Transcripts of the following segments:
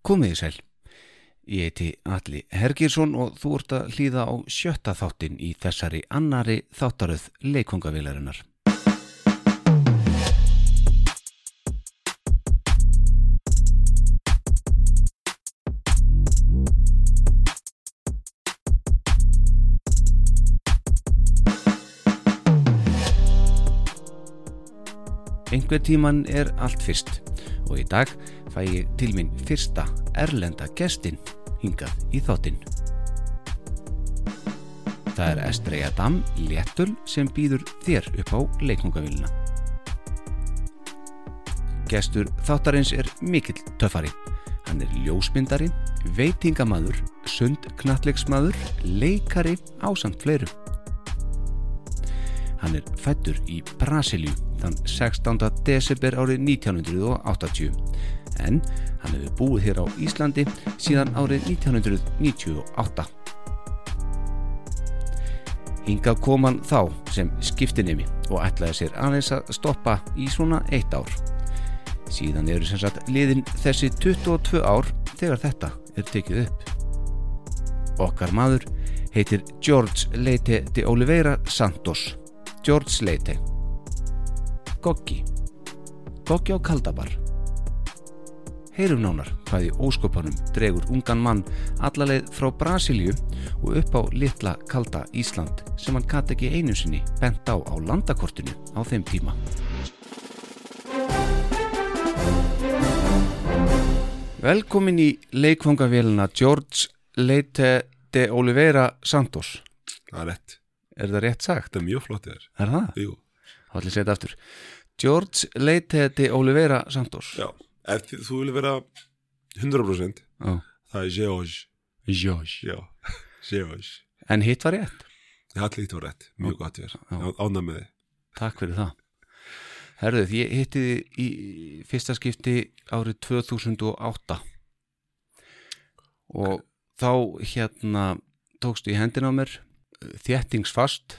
Komiði sæl. Ég heiti Alli Hergirsson og þú ert að hlýða á sjötta þáttin í þessari annari þáttaröð leikongavilarinnar. Einhver tíman er allt fyrst og í dag fæ ég til minn fyrsta erlenda gestin hingað í þáttinn. Það er Estrella Dam Léttul sem býður þér upp á leiknungavillina. Gestur þáttarins er mikill töffari. Hann er ljósmyndari, veitingamaður, sundknallegsmaður, leikari ásamt fleirum. Hann er fættur í Brasilíu þann 16. desember árið 1980 en hann hefur búið hér á Íslandi síðan árið 1998. Hingað kom hann þá sem skiptinemi og ætlaði sér aðeins að stoppa í svona eitt ár. Síðan eru sem sagt liðin þessi 22 ár þegar þetta er tekið upp. Okkar maður heitir George Leite de Oliveira Santos. George Leite. Goggi. Goggi á kaldabar. Heyrum nánar hvað í óskopanum dregur ungan mann allarleið frá Brasilíu og upp á litla kalda Ísland sem hann kat ekki einu sinni bent á á landakortinu á þeim tíma. Velkomin í leikfangavélina George Leite de Oliveira Santos. Það er rétt. Er það rétt sagt? Þetta er mjög flott þér. Er það? Jú. Þá ætlum ég að setja aftur. George Leite de Oliveira Santos. Já. Ef þú vilja vera 100% Já. það er George. George. Já. George. En hitt var rétt. Allir hitt var rétt. Mjög gott þér. Ánað með þið. Takk fyrir það. Herðuð, ég hitti þið í fyrsta skipti árið 2008 og þá hérna tókstu í hendina á mér þéttingsfast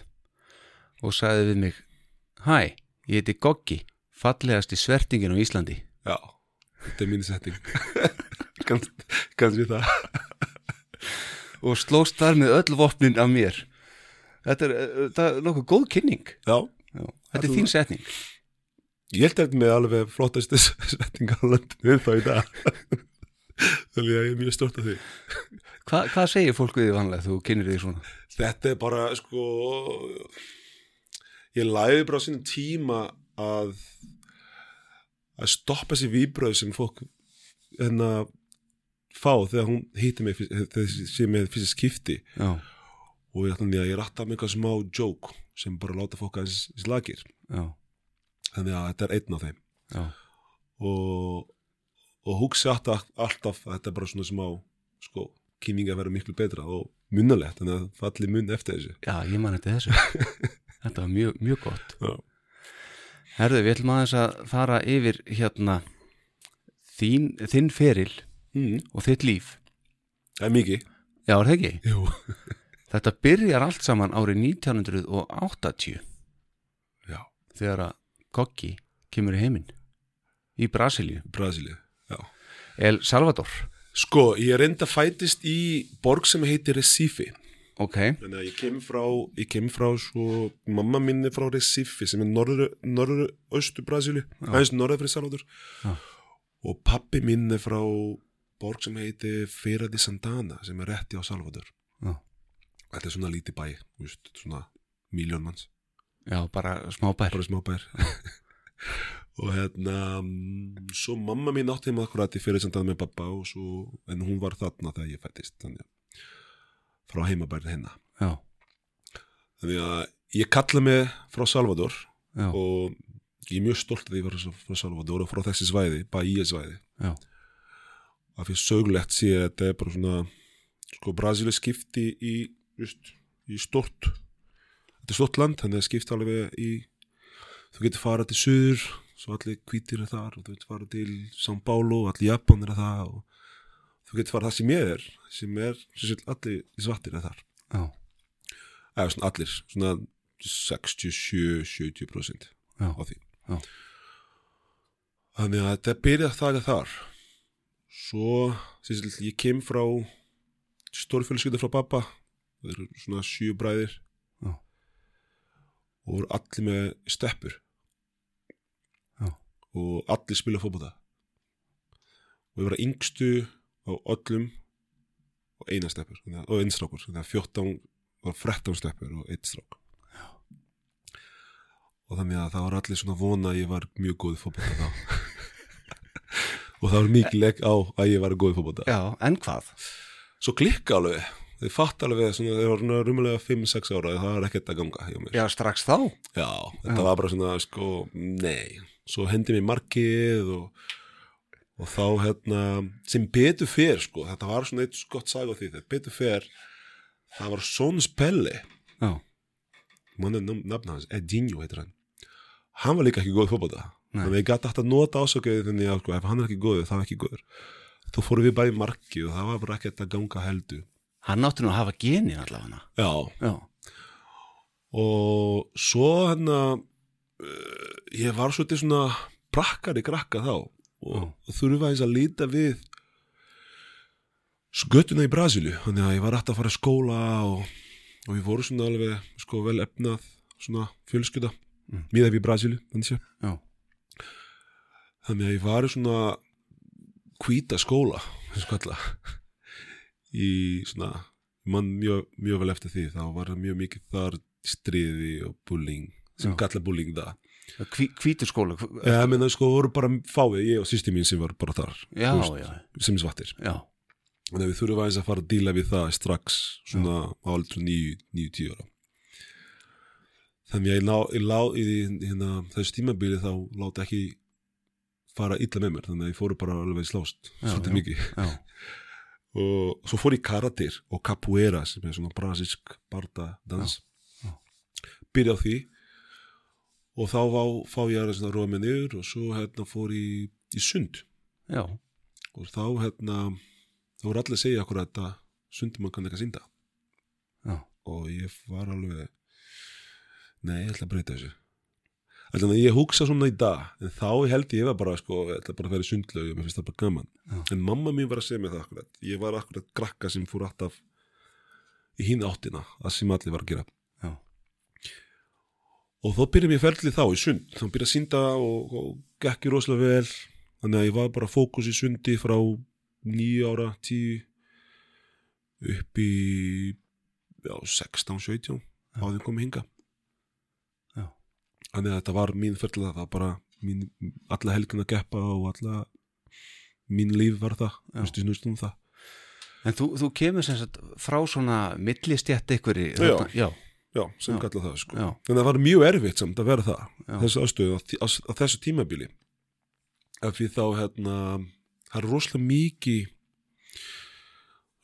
og sagði við mig Hæ, ég heiti Goggi, fallegasti svertingin á Íslandi. Já. Þetta er mínu setting. Kanns, kannski það. og slóst þar með öll vopnin af mér. Þetta er, eh, er nokkuð góð kynning. Já. Já. Þetta er þín setning. Ég held þetta með alveg flottastu setting á landinu þá í dag. Þannig að ég er mjög stort af því. Hva, hvað segir fólk við því vanlega þú kynir því svona? Þetta er bara sko ég læði bara á sínum tíma að að stoppa þessi víbröð sem fólk hérna fá þegar hún hýtti mig þessi með fyrst skipti. Já, og ég, þannig að ég rætta með eitthvað smá joke sem bara láta fólk aðeins slagir já, þannig að þetta er einn af þeim. Já, og, og hugsi alltaf, alltaf að þetta er bara svona smá sko, kynning að vera miklu betra og munnalegt, þannig að falli munn eftir þessu. Já, ég man þetta þessu. þetta var mjög, mjög gott. Herðu, við ætlum aðeins að fara yfir hérna þín, þinn feril mm. og þitt líf. Það er mikið Já, er það ekki? Jú. Þetta byrjar allt saman árið 1980 Já, þegar að Goggi kemur í heiminn í Brasilíu. Brasilíu Já El Salvador. Sko, ég reynda fætist í borg sem heitir Recife. Ok, Þannig að ég kem frá, ég kem frá svo, mamma mín er frá Recife sem er norður, norður, austu Brasilíu, aðeins norður fyrir Salvador. Já. Og pappi mín er frá borg sem heitir Feira de Santana sem er rétti á Salvador. Já. Þetta er svona lítið bæ, veist, svona miljón manns, já, bara smá bær. bara smá bær. og hérna, mm, svo mamma mín átti heima akkurat í Feira de Santana með pappa og svo, en hún var þarna þegar ég fættist, þannig að frá heimabærin hennar. Já, Þannig að ég kalla mig frá Salvador já, og ég er mjög stolt að ég var frá Salvador og frá þessi svæði, Bahía svæði. Af því sögulegt sé að þetta er bara svona, sko, Brasilia skipti í, just, í stort, þetta er stort land, þannig að skipti alveg í, þú getur farað til söður, svo allir hvítir er þar og þú getur farað til São Paulo, allir Japan er það og þú getur farað það sem ég er, sem er, sem allir svartir er þar. já, eða svona allir, svona 67-70% já, á því. Já. þannig að þetta byrjaði það þar. Svo sem ég kem frá stórfjölskylda frá pappa það eru svona sjö bræðir Já. og voru allir með steppur. Og allir spila fótbolta. Og ég var að yngstu á öllum og eina að- og einn strákur þannig að 14 og 13 steppur og einn strák. Og þannig að það var allir svona vona að ég var mjög góð í fótbolta þá. Og það var mikið legg á að ég var góð í fótbolta. Já, en hvað? svo klikka alveg. Þið fatt alveg svona, þeir var rumulega 5-6 ára það var ekkert að ganga hjá mér. Já, strax þá? Já, þetta var bara svona sko, nei, svo hendi mér markið og, og þá hérna, sem betur fer sko, þetta var svona eitt gott sag á því þetta betur fer, það var Sons Pelle, Já, mann er nafn hans Edinho heitir hann, hann var líka ekki góð Nei. þannig að ég gæti alltaf að nota ásökuði þannig að sko, ef hann er ekki góður, það er ekki góður. Þá fórum við bara í markið og það var bara ekkert að ganga heldur. Hann átti nú að hafa genin allavega. Já, Já, og svo hérna uh, ég var svolítið svona brakkari krakka þá og, og þurfa eins að líta við skötuna í Brasilju þannig að ég var rætt að fara í skóla og, og við vorum svona alveg sko vel efnað svona fjölskylda Mm. miða við Brasilju þannig að ég var svona hvíta skóla kalla í svona mann mjög, mjög vel eftir því. Þá var mjög mikið þar stríði og bullying sem kalla bullying það hvítur skóla hv- ég meina sko voru bara fáið ég og sýsti mín sem var bara þar Já, veist, já, sem svartir. Já, þannig að við þurfum aðeins að fara að díla við það strax svona á aldrei níu, níu, tíu ára. Þannig að ég lá, ég lá í hérna, þessu tímabili þá láta ekki fara illa með mér þannig að ég fóru bara alveg slást Já, svolítið já. mikið. já, og svo fór ég karatir og capoeira sem er svona brasisk barda dans. Já, byrja á því og þá fá, fá ég að svona róa mig niður og svo hérna fór ég í sund. Já, og þá hérna þá voru allir að segja okkur að þetta sundum kann ekki að synda. Já, og ég var alveg nei, ég ætla að breyta þessu. Þannig að ég hugsa svona í dag en þá held ég var bara sko, ætla bara að í sundlaug og mér finnst það bara gaman. Já. en mamma mín var að segja mér það akkurat. Ég var akkurat krakka sem fór alltaf í hinn áttina það sem allir var að gera og þá byrjum ég ferlið þá í sund. Þá byrja að synda og, og gekki rosalega vel. Þannig að ég var bara fókus í sundi frá nýju ára, tíu upp í já, 16, 17 á þeim komið hinga já, þannig að þetta var mín ferlið það var bara mín, alla helgin að geppa og alla mín líf var það, Já. veistu snúst um það. En þú, þú kemur sem sagt frá svona millistjætt ykkur í Já. já, já, sem kalla það sko. Að það var mjög erfitt samt að vera það þessu aðstöðu á, á þessu tímabili. Af því þá hérna það er rosalega mikið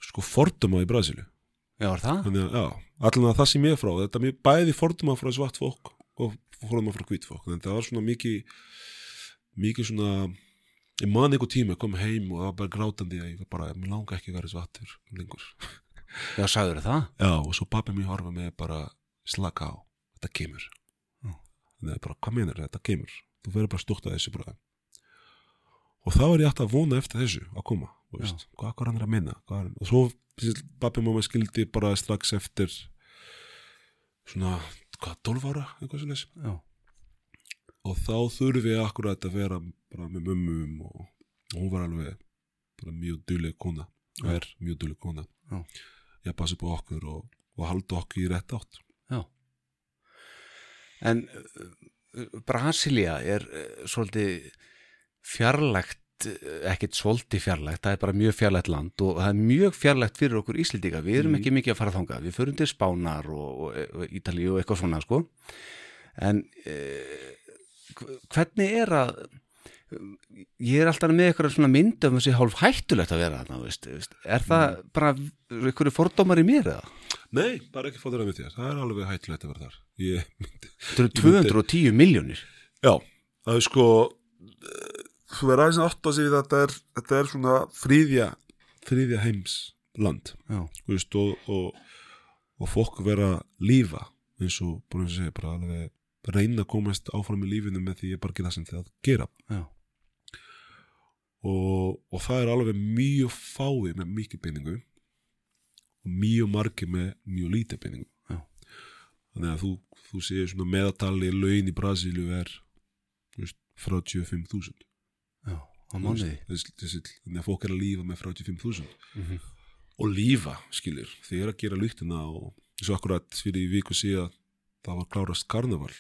sko forduma í Brasilu já, er það? þannig að já, allan að það sem ég er frá þetta er mjög bæði forduma frá svart fólk og forduma frá hvít fólk. Þannig að það var svona mikið mikið svona ég man einhver tíma, ég kom heim og það var bara grátandi að ég bara, mér langa ekki að vera svartur lengur. Já, sagður það? Já, og svo pappi mér horfa með bara slaka á, þetta kemur. Já. Þannig að bara, hvað meinar þetta kemur. Þú verður bara stúkt að þessu bara og þá er ég alltaf að vona eftir þessu að koma, veist, hvað, hvað er hann er að minna er, og svo pappi mamma skildi bara strax eftir svona, hvað, 12 ára eitthvað svo leys Já, og þá þurfi ég akkurat að vera bara með mömmum og, og hún var alveg bara mjög duðleg kona og er mjög duðleg kona. Já. ég passa upp á okkur og, og halda okkur í rétt átt já. En uh, Brasilia er uh, svolítið fjarlægt uh, ekkit svolítið fjarlægt, það er bara mjög fjarlægt land og það er mjög fjarlægt fyrir okkur Íslendinga, við erum Mhm. ekki mikið að fara þangað, við förum til Spánar og, og, og Ítalíu og eitthvað svona sko. En uh, hvernig er að ég er alltaf með eitthvað svona mynd um þessi hálf hættulegt að vera þarna, veist, veist. er það bara einhverju fordómar í mér eða? Nei, bara ekki að með þér, það er alveg hættulegt að vera þar. Ég myndi Þetta eru 210 miljónir Já, það er sko eh, þú er aðeins að átta sig við að þetta er, þetta er svona fríðja fríðja heims land. Veist, og, og, og fólk vera að lífa eins og að segja bara alveg reyna að komast áfram í lífinu með því að bara það sem þið að gera. Já, og, og það er alveg mjög fái með mikið peningu og mjög margir með mjög lítið peningu Já. þannig að þú, þú séu svona meðatali laun í Brasilíu er veist, 45.000 Já, á mánuði. Þessi- þessi- þannig að fólk er að lífa með 45.000 Mhm. og lífa, skilir er að gera lyktina og svo akkurat fyrir viku síðan það var klárast karnaval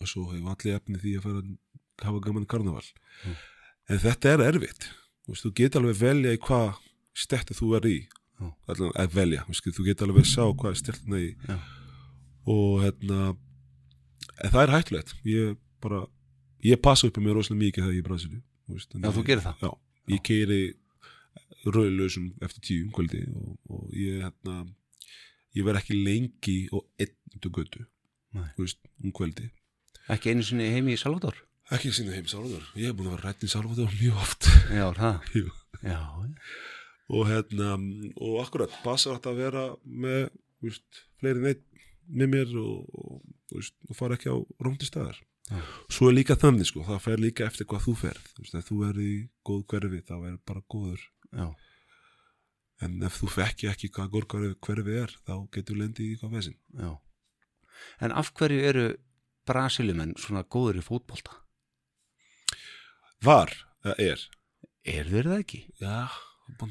og svo hefur allir efni því að fara að hafa gaman karnaval Mm. En þetta er erfitt. Þú, getur alveg velja í hvað stettu þú er í. Að velja, þú, getur alveg að sjá hvað er stettina í. Já. og hérna en það er hættulegt. Ég bara, ég passa upp með mér rosalega mikið þegar ég er í Brasilíu Já, þú gerir það? Já, ég keiri rauðlausum eftir tíu um kvöldi og, og ég hérna ég verð ekki lengi og á götu um kvöldi. Ekki einu sinni heimi í Salvador? Ekki sinni heim Salvador, ég hef búin að vera rætt í Salvador mjög oft. Já, það. Já, og hérna og akkurat, passa þetta að vera með veist, fleiri neitt með mér og, og, veist, og fara ekki á róndi staðar. Já. svo er líka þannig sko, það fer líka eftir hvað þú ferð. Þú veist, ef þú er í góð hverfi þá er bara góður. Já, en ef þú fekki ekki hvað góð hverfi, er þá getur lendi í hvað vesin já. En af hverju eru Brasiliumenn svona góður í fótbolta? Var, eða er. Er þeir það ekki? já,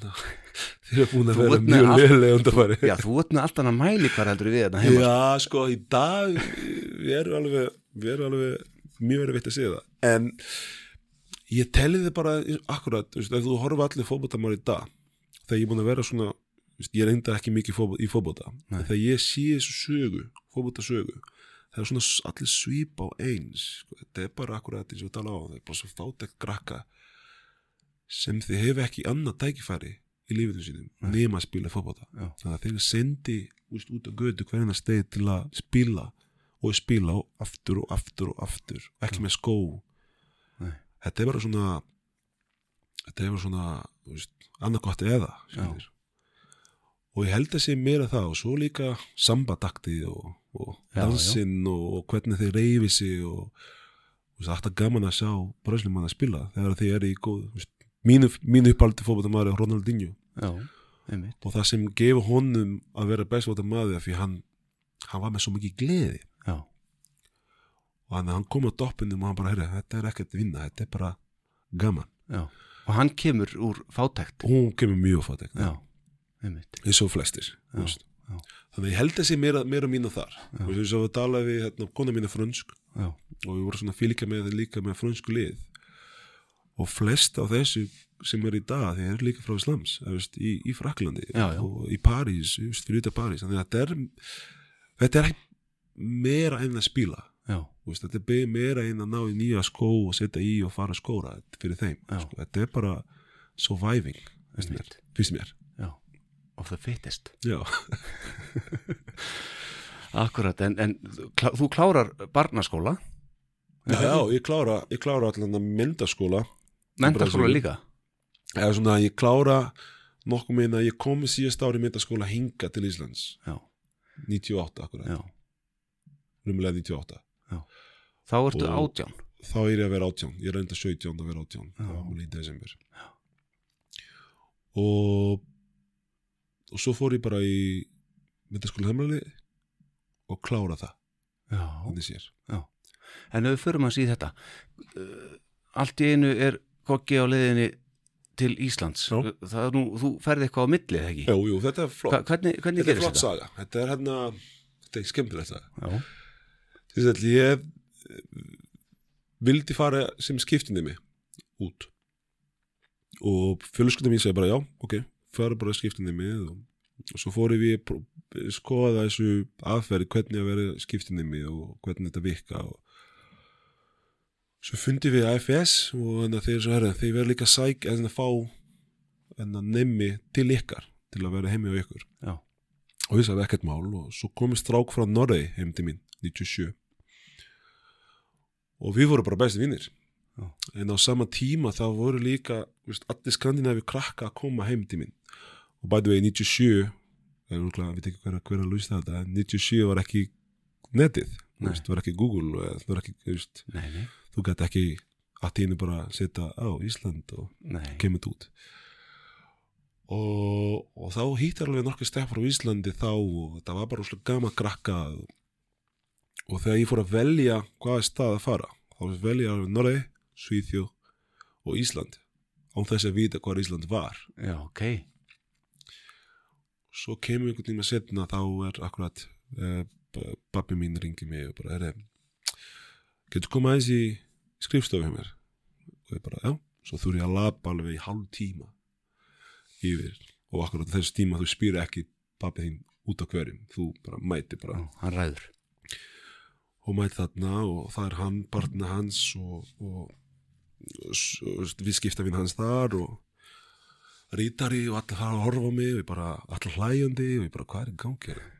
að þeir eru búin að vera mjög liðlega undanfæri Já, þú ert með allt annað mæli hvar heldur við þetta heima. Já, sko, í dag við erum alveg, við erum alveg mjög verið veitt að segja það. En ég telli þið bara akkurat, þú veist, ef þú horfa allir fótboltamár í dag þegar ég er búin að vera svona ég reyndar ekki mikið í en þegar ég sé þessu sögu fótboltasögu það er svona allir svip á eins sko, þetta er bara akkurat eins og við tala á það er bara svo fátækt grakka sem þið hefur ekki annað tækifæri í lífinu sínum nema að spila fótbolta. Já. þannig að þeir sendi úst, út á götu hverjana steið til að spila og spila og aftur og aftur og aftur ekki með skó. Nei. þetta er bara svona þetta er bara svona annarkvætt eða og ég held að sé meira það og svo líka sambadaktið og, og Já, dansinn og, og hvernig þeir reyfi sig og þú veist, alltaf gaman að sjá bröðslumann að spila þegar þeir eru í góð mínu, mínu uppaldi fótboltamaður er Ronaldinho. Já, og það sem gefur honum að vera bestfótamaður því hann, hann var með svo mikið gleði. Já, og hann, hann kom á doppinum og hann bara, heyrðu, þetta er ekkert vinna, þetta er bara gaman. Já. Og hann kemur úr fátækt. og hún kemur mjög fátækt Já, eins og flestir Já. Já. þannig að ég held sé meira, meira mínu þar. Og þess að við talaði við hérna, kona mína frönsk Já, og við vorum svona fylgja með þeir líka með frönsku lið. Og flest af þessu sem er í dag þeir eru líka frá Islams veist, í, í Fraklandi Já, og í París, fyrir út af París. Þannig að þetta er þetta er meira en að spila. Veist, þetta er meira en að ná í nýja skó og setja í og fara skóra fyrir þeim sko. þetta er bara surviving finnst mér, einmitt. finnst mér. Já, of the fittest. Já. Akkurat, en, en klá, þú klárar barnaskóla, Já, já, ég klára, ég klára allan að myndaskóla Brasilíu. líka. eða svona ég klára nokkuð meina að ég komi síðast ári myndaskóla hinga til Íslands Já, 98 akkurat, já. rumulega 98 Þá ertu átján. þá er ég að vera 18, ég er enda 17 að vera 18 Já. það var múli í desember og og svo fór ég bara í myndaskóla heimlali og klára það, Já. þannig sér. En ef við förum að síða þetta, uh, allt í einu er kokki á leiðinni til Íslands. Já. Nú, þú ferði eitthvað á milli, eða ekki? Jú, jú, þetta er flott, Hva, hvernig hvernig þetta er flott saga. Þetta er hérna, þetta er skemmtilegt saga. Já, Þess að ég eh, vildi fara sem skiptinni mig út. Og fjölskyldum mín segi bara já, ok, fara bara skiptinni mig og, og svo fór ég við að skoða þessu aðferði hvernig að vera skiptinni mig og hvernig þetta virka og svo fundi við AFS og þannig að þeir svo herra, þeir verða líka sæk eða að fá en að nefni til ykkar til að vera heimi á ykkur. Já, og ég sagði ekkert mál og svo komist strák frá Noregi heim til mín 97 og við vorum bara besti vinnir en á sama tíma þá voru líka veist, allir skandinavi krakka að koma heim til mín og bæði við 97 það er úrkla, við tekum hver, hver að lústa þetta en 97 var ekki netið. Veist, var ekki Google það var ekki, veist, nei, nei. þú gæti ekki að tínu bara setja á Ísland og nei, kemur þetta út. Og, og þá hýttar alveg nokkuð stefn frá Íslandi þá og þetta var bara úrslega gama krakka og þegar ég fór að velja hvað er stað að fara þá velja ég alveg Noregi, Svíþjóð og Ísland án þess að vita hvað Ísland var. Já, ok svo kemur einhvern tíma setna þá er akkurat uh, babbi mín ringi mig og bara er getur koma aðeins í skrifstofu hjá mér? Og ég bara, já, svo þurfi að labba alveg í hálf tíma yfir og akkurat þessu tíma þú spyrir ekki babbi þín út á hverjum þú bara mæti bara. Já, hann ræður. Og mæti þarna og það er hann, barna hans og, og, og við skipta við hans þar og rítari og allir að horfa á mig og ég bara allir hlæjandi og ég bara hvað er í gangi hérna?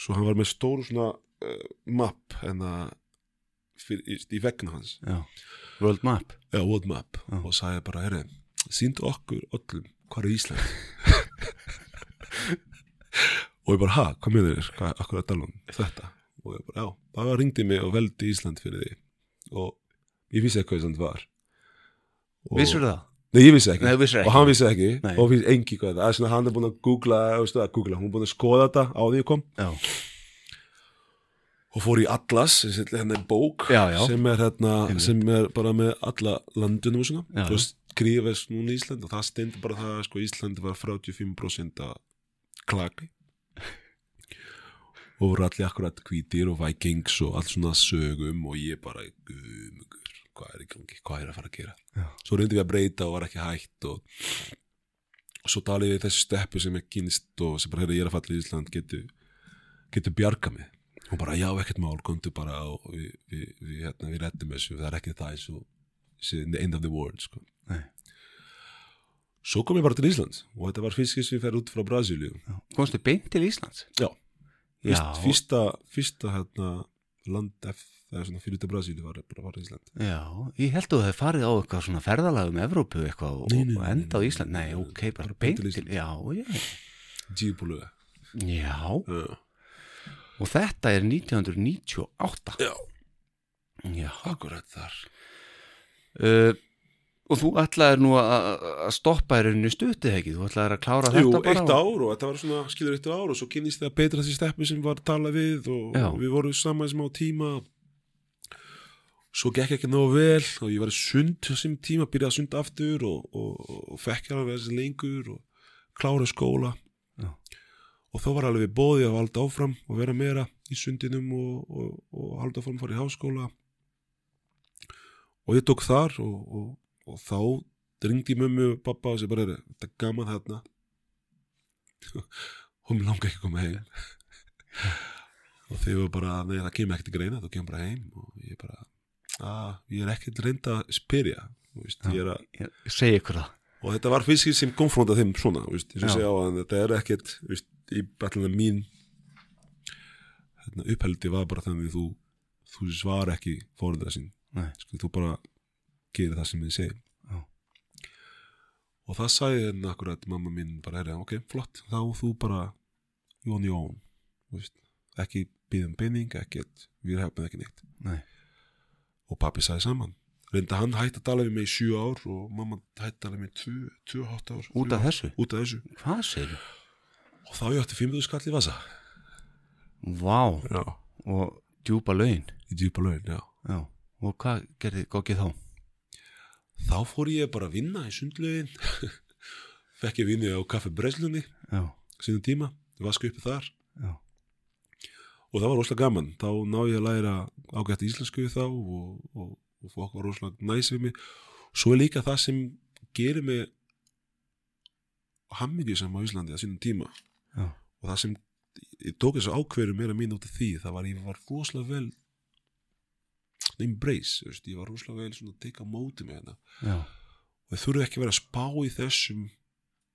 svo hann var með stóru svona uh, mapp en að fyrir, í, í vegna hans. Já, world map. Eða world map. Já. og sagði bara, herri, síndu okkur öllum hvað er Ísland. Og ég bara, ha, hvað með þér? Hvað, akkur að tala um þetta? Og ég bara, já, það ringdi mig og veldi Ísland fyrir því og ég vissi ekki hvað Ísland var. Vissur það? Nei, ég vissi ekki, Nei, þú vissir ekki. og hann vissi ekki. Nei. og vissi engi hvað það er. Svona, hann er búin að googla, veistu, að googla, hún er búin að skoða þetta á því ég kom. Já, og fór í Atlas, hérna er bók Já, já. sem er hérna, Einmitt. sem er bara með alla landunum og svona, Já, þú veist skrifast núna í Ísland og það stendur bara það sko Ísland var 35% að klaki og voru allir akkurat hvítir og vikings og allt svona sögum og ég bara gumugur, hvað er í gangi, hvað er að fara að gera Já. svo reyndi við að breyta og var ekki hægt og, og svo talið við þessu steppu sem er kynst og sem bara hefur ég er að falla í Ísland getur getur bjarga mig og bara já, ekkert mál, komdu bara og við, við, við, hérna, við rettum þessu það er ekki það eins og the end of the world sko. Nei. svo kom ég bara til Íslands og þetta var fyrst sem ég fer út frá Brasilíu já. komstu beint til Íslands? Já. já, Fyrst, fyrsta, fyrsta hérna, land F, eða svona fyrir til Brasilíu var bara var Ísland. Já, ég held að hefði farið á eitthvað svona ferðalag um Evrópu eitthvað og, og enda á Ísland, nei, ok, bara beint til til, já, já, Djúbúluga já. Og þetta er 1998 Já. já, akkurat þar. Uh, og þú ætlaðir nú að að stoppa í rauninni stutið ekki, þú ætlaðir að klára Jú, þetta bara eitt ár og þetta var svona skilur eitt ár og svo kynist það betra þessi steppi sem var talað við og, Já. og við vorum saman sem á tíma svo gekk ekki nógu vel og ég var sund þessum tíma, byrjaði að sunda aftur og, og, og fekk alveg þessi lengur og klára skóla. Já. og þá var alveg við bóði að halda áfram og vera meira í sundinum og, og, og halda áfram fara í háskóla. Og ég tók þar og, og, og þá ringdi mömmu og pappa og sér bara, "Heyrðu, þetta er gaman og mér langar ekki að koma heim. Og þau var bara, nei það kemur ekkert í greina þú kemur bara heim. Og ég bara að ég er ekkert reynda að spyrja þú veist, ég er að, ég, ég segi ykkur það. Og þetta var fyrst sem konfronta þeim svona, segja á þetta er ekkert, veist, í bætlunum mín hérna, upphældi var bara þannig þú þú svar ekki fóröldra sín sko, þú bara gerir það sem þið segir. Já. og það sagði henni akkurat mamma mín bara, herri, ok, flott þá þú bara, own þú veist, ekki býðum penning ekkert, við hefum ekki neitt. Nei. Og pappi sagði saman. Reynda hann hætti að tala við mig í sjö ár og mamma hætti að tala við mig í tvö, tvö, hátt ár. Út af þessu, út af þessu. Hvað segir og þá ég átti 500 skall í vasa. Vá, já. og djúpa laun? Í djúpa laun, já. Já, og hvað gerði Goggi þá? þá fór ég bara að vinna í sundlegin fekk ég vinni á Já, sínum tíma, ég vaska uppi þar. Já, og það var rosalega gaman. Þá ná ég að læra ágætt íslensku þá og, og, og fólk var rosalega næs við mig. Svo er líka það sem gerir mig hammingjusam á Íslandi að sínum tíma. Já, og það sem ég tók þessu ákveður meira mín út af því það var ég var rosalega vel embrace, ég var rosalega vel svona að teka móti mig hérna. Og þau þurfið ekki að vera að spá í þessum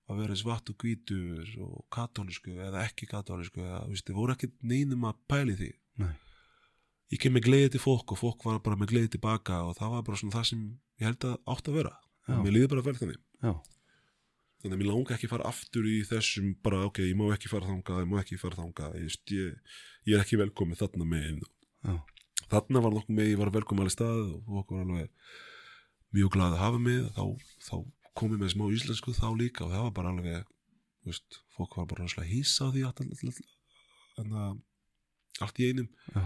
að vera svart og hvítur og katólísku eða ekki katólísku eða, veist, þið voru ekki neinum að pæli því. Nei. ég kem með gleði til fólk og fólk var bara með gleði tilbaka og það var bara svona það sem ég held að átt að vera. Já. og mér líði bara vel þannig. Já, þannig að mér langa ekki fara aftur í þessum bara ok, ég má ekki fara þangað, ég má ekki fara þangað ég, ég, ég er ekki velkomið þarna með þarna var nokkuð með, ég var velkomið alveg stað og fólk var alveg mjög glad að hafa mig þá, þá kom ég með smá íslensku þá líka og það var bara alveg þú veist, fólk var bara rosalega hýsa á því allt, í einum. Já.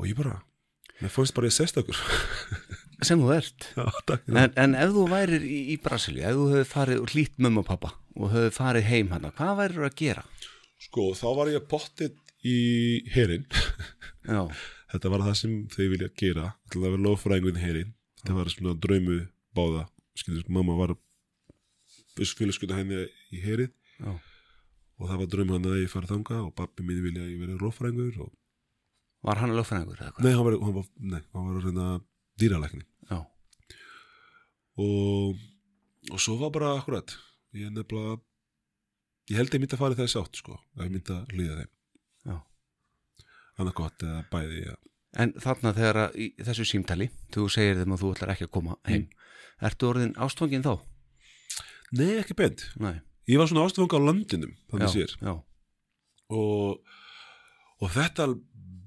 og ég bara mér fannst bara ég sérstakur. Sem þú ert. Já, takk. En, en ef þú værir í, í Brasilíu ef þú hefur farið og hlýtt mömmu og pappa og hefur farið heim hana, hvað værir að gera? Sko, þá var ég pottið í herin Þetta var það sem þau vilja gera. Það var lofræðingun herin Þetta var svona draumu báða Skilur, mamma var fylgskylda henni í herið já, og það var draumu hann að ég fara þanga og pappi mín vilja að ég verið lofræðingur og... var hann hvað? Nei, hann var, hann var, nei, hann var að reyna dýralækni og, og svo var bara akkurat ég nefnilega ég held ég myndi að fara í þessi átt sko að ég myndi að líða þeim. Annað gott eða bæði ja. En þarna þegar að í þessu símtali þú segir þeim að þú ætlar ekki að koma heim Ertu orðin ástfangin þá? Nei, ekki bent Nei, Ég var svona ástfanga á landinum þannig sér já, og, og þetta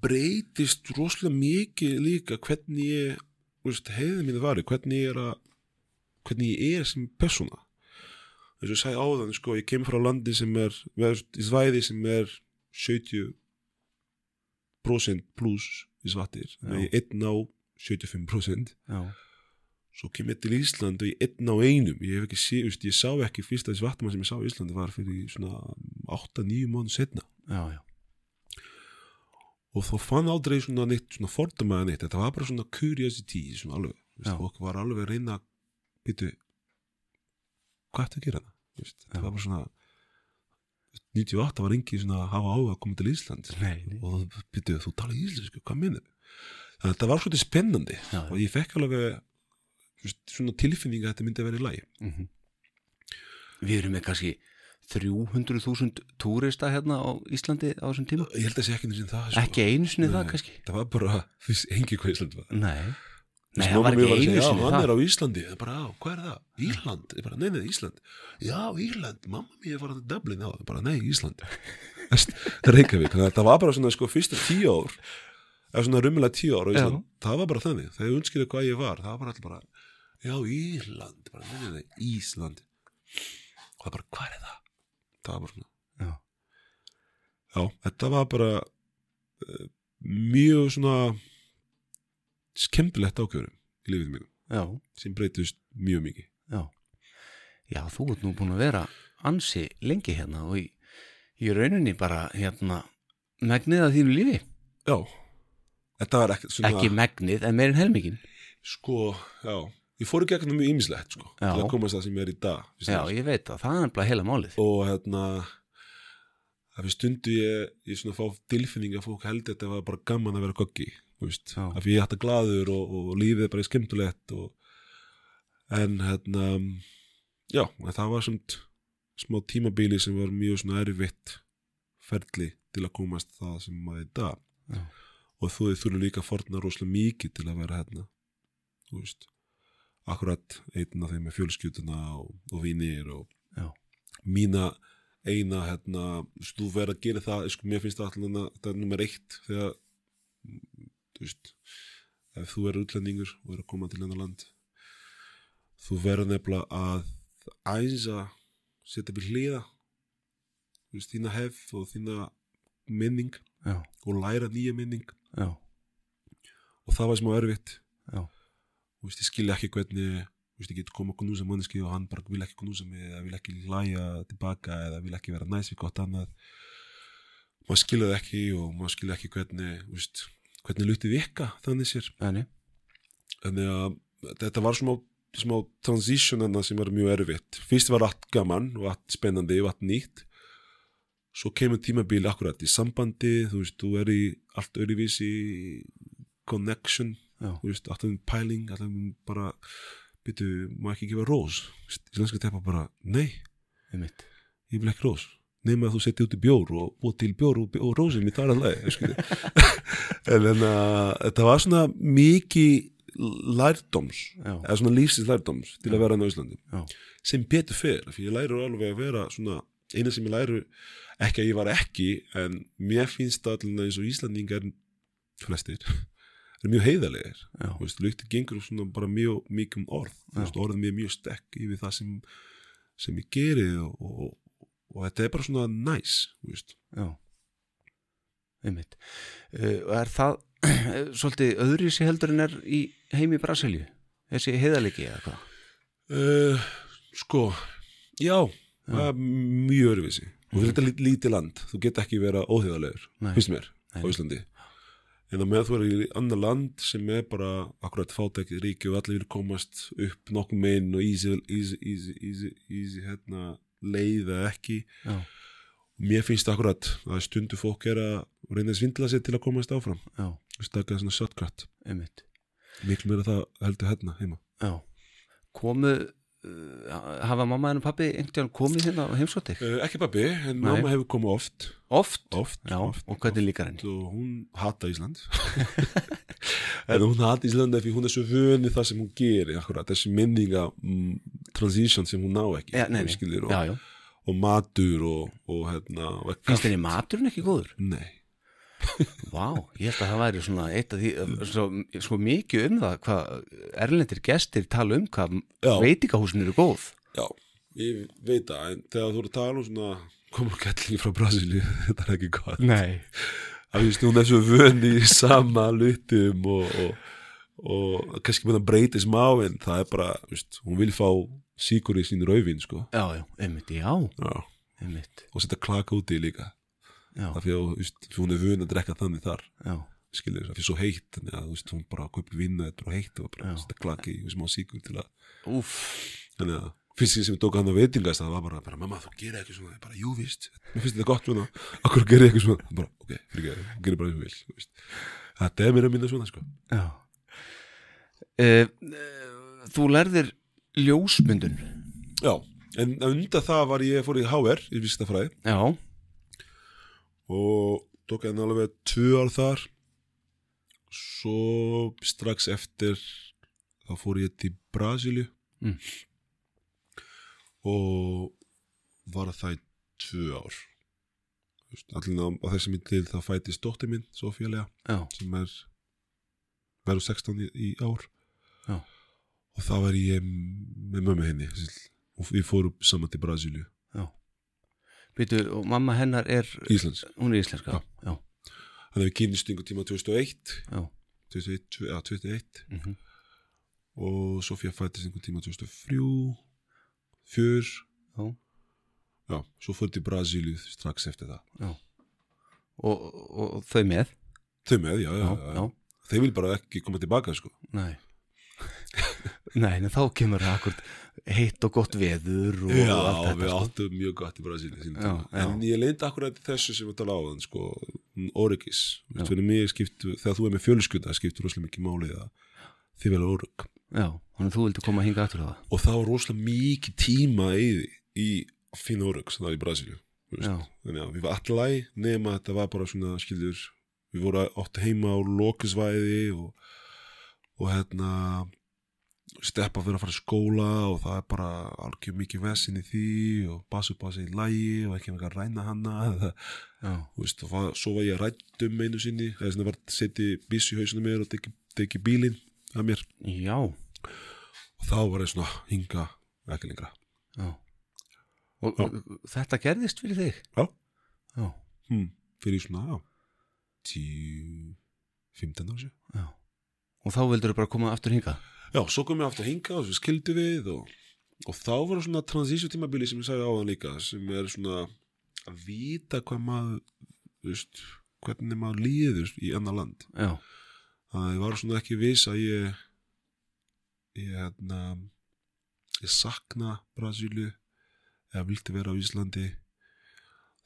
breytist rosalega mikið líka hvernig ég heiðið mínu var hvernig ég er að hvernig ég er sem persóna. Þess að ég sagði áðan sko, ég kemur frá landi sem er með, í svæði sem er 70% pluss í svartir. Ég einn á 75% já, svo kem ég til Ísland og ég einn á einum. Ég, hef ekki sé, veist, ég sá ekki fyrsta svartamann sem ég sá í Íslandi var fyrir svona 8-9 mánu setna já, já, og þá fann aldrei svona neitt svona fordamaði neitt, þetta var bara svona curiosity svona alveg, veist, fólk var alveg að reyna að byrju hvað ætti að gera það þetta var bara svona 98 var engi svona að hafa áhuga að koma til Ísland Nei, nei. og þá byrju þú tala íslensku, hvað minnur þannig að þetta var svolítið spennandi. Já. og ég fekk alveg svona tilfinning að þetta myndi að vera í lagi. Mm Við erum með kannski 300.000 túrista hérna á Íslandi á þessum tíma. Ég held að sé ekki eins og það sko. Ekki einu sinni það kannski. Það var bara, þú veist, engi hvað Ísland var. Nei, nei það var ekki einu Já, sinni hann það. er á Íslandi, það er bara, á, hvað er það? Írland, bara, nei, nei, Ísland. Já, Írland, mamma mér var að Dublin á, ég bara, nei, Ísland. Reykjavík, það var bara svona sko fyrsta tíu ár eða svona rummilega tíu ár á Ísland, það var bara þannig. Þegar ég já, Írland, bara, nei, Ísland. Og það bara, hvað er það? það var bara svona. Já, já, þetta var bara uh, mjög svona skemmtilegt ákjörum í lífið mér já, sem breytist mjög mikið. Já. Já, þú ert nú búin að vera ansi lengi hérna og í, í rauninni bara hérna megnið að þínu lífi. Já, þetta var ekkert svona Ekki megnið, en meirinn helmingin sko, já, ég fór í gegnum mjög ýmislegt sko, Já. til að komast það sem ég er í dag Já, ég veit að það er bara heila málið og hérna að við stundu ég, ég svona fá tilfinning að fólk held þetta var bara gaman að vera þú veist, Já. að ég hætti glaður og, og lífið bara er skemmtilegt og, en hérna já, en það var svona smá tímabíli sem var mjög svona erfitt ferli til að komast það sem maður er í dag Já. og þú þurfum líka að forna rosalega mikið til að vera hérna þú veist akkurat einn af þeim með fjölskylduna og, og vinir og Já. mína eina hérna, þú verður að gera það sko, mér finnst það alltaf þetta er nummer eitt þegar þú veist ef þú er útlendingur og er að koma til hennar land þú verður nefnilega að æsa setja við hliða þú veist, þína hef og þína minning Já, og læra nýja minning. Já, og það var smá erfitt. Já, veist, ég skilja ekki hvernig veist, ég get koma að knúsa manneski og hann bara vil ekki knúsa mig eða vil ekki hlæja tilbaka eða vil ekki vera næs við gott annað. Maður skilja það ekki og maður skilja ekki hvernig veist, hvernig luti vika þannig sér. Enni þannig að þetta var smá, smá transition annað sem var mjög erfitt. Fyrst var allt gaman og allt spennandi og allt nýtt. Svo kemur tímabil akkurat í sambandi þú veist, þú er í allt öðruvísi connection þú veist, alltaf um pæling alltaf um bara, byrju, má ekki gefa rós? Íslenska teppa bara, nei, einmitt. Ég vil ekki rós. Nema að þú setja út í bjór og búið til bjór og, og rósin í lagi en en að þetta var svona mikið lærdóms Já, eða svona lífsins lærdóms til að vera hann á Íslandi. Já, sem betur fyrir, fyrir ég læru alveg að vera svona, eina sem ég læru ekki að ég var ekki, en mér finnst það allir eins og Íslandingar flestir er mjög heiðalegir já, lyktin gengur svona bara mjög mikið um orð. Já. veist, orðin mér mjög stekk yfir það sem, sem ég geri og, og, og þetta er bara svona næs veist. já. Einmitt. Uh, er það svolítið öðru sér heldur en er í heimi Brasilíu? Þessi heiðalegi eða hvað? Uh, sko já, er mjög öðruvísi. Og þetta er lít- lítið land, þú get ekki vera óheiðalegur, finnst mér á Nei. Íslandi en að með þú er í annar land sem er bara akkurat fátækið ríki og allir vil komast upp nokkuð meginn og easy, easy, easy, easy, easy hérna, leiða ekki. Já, mér finnst akkurat að stundu fólk er að reyna að svindla sér til að komast áfram. Veist, taka svona shortcut. Miklu meira það heldur hérna heima. Já. Komu hafa mamma en pappi einhvern komið hérna á heimsóttir uh, ekki pabbi, en Nei. mamma hefur komið oft oft, oft, já, oft og hvernig líkar henni og hún hata Ísland en hún hata Ísland ef hún er svo vöni það sem hún gerir akkurat, þessi minninga mm, transition sem hún ná ekki já, nei, nei. skilur, og, já, já. og matur og, og hérna og finnst henni maturinn ekki góður? nei, Vá, ég held að það væri svona eitt af því, svo, svo mikið um það hvað erlendir gestir tala um hvað veitingahúsin eru góð. Já, ég veit það en þegar þú eru að tala um svona komur kettlingi frá Brasilíu, þetta er ekki gott. Nei. Að víst, hún svo vöni í sama lutum og, og, og kannski með það breytir smá en það er bara, víst, hún vil fá síkur í sín rauðvin sko. Já, já, einmitt, já, já. einmitt. Og setja klaka úti líka af því að víst, hún er vöni að drekka þannig þar. Já, af því svo heitt þannig að víst, hún bara kaupi vinna þetta bara heitt og bara klaka í smá síkur til að úff. Þannig að fyrst sem ég tók hann á veitingast það var bara, bara mamma þú gerir ekki svona. Bara, jú víst, mér finnst þetta gott svona okkur gerir ég ekki svona, bara, ok, fyrir ekki gerir bara og vil þú veist. þetta er mér að minna svona sko. Uh, uh, Þú lærðir ljósmyndun. Já, en undan það var ég fór í HR í vísitafræði Já, og tók hann alveg tvö ár þar. Svo strax eftir þá fór ég til Brasilíu. Mm. og var það í tvö ár. Allir á, þessum millið þá fætist dóttir minn, Sofía Lea já, sem er verður 16 í, í ár. Já. og þá var ég með mömmu henni og við fórum saman til Brasilíu. já Býtu, og mamma hennar er Íslands Hún er íslenska, Þannig að við kynist einhver tíma 2001 já. 21, ja, 21 Mm og Sofía fættist einhver tíma 2003 fjör. Já. já, svo fór til Brasilíu strax eftir það. Já. Og, og, og þau með? Þau með, já, já, já, já, þeir vil bara ekki koma tilbaka sko. Nei. Nei, en þá kemur það akkur heitt og gott veður og já, allt þetta við sko. áttum mjög gott í Já, já. en ég leindi akkurat þessu sem við tala á þann sko, Já. mig skiptu, þegar þú er með fjölskylda skiptur rosalega mikið máli að þið vel órygg Já, þannig að þú vildi koma að hinga aftur það og það var rosalega mikið tíma í, í finna órygg sem það í þú veist. Já, þannig að við var allæg nema þetta var bara svona skilur við voru átt heima á lokisvæði og, og hérna steppa fyrir að fara í skóla og það er bara algjör mikið vesin í því og á sig í lægi og ekki með að ræna veist, og það, svo var ég rætt um einu sinni eða svona var að setja bísu í hausinu mér og teki, teki bílinn að mér já, og þá var ég svona hinga ekki lengra já. Og Já. þetta gerðist fyrir þig? Já. Já, hm, fyrir svona, já 10 15 ára sér já. Og þá vildur þú bara koma aftur hinga? Já, svo kom ég aftur að hinga og svo skildu við og, og þá var það svona transition tímabili sem ég sagði á hann líka sem er svona að vita hvað maður veist, hvernig maður líður í annar land. Já, að ég var svona ekki viss að ég ég hérna ég sakna Brasilíu eða vildi vera á Íslandi.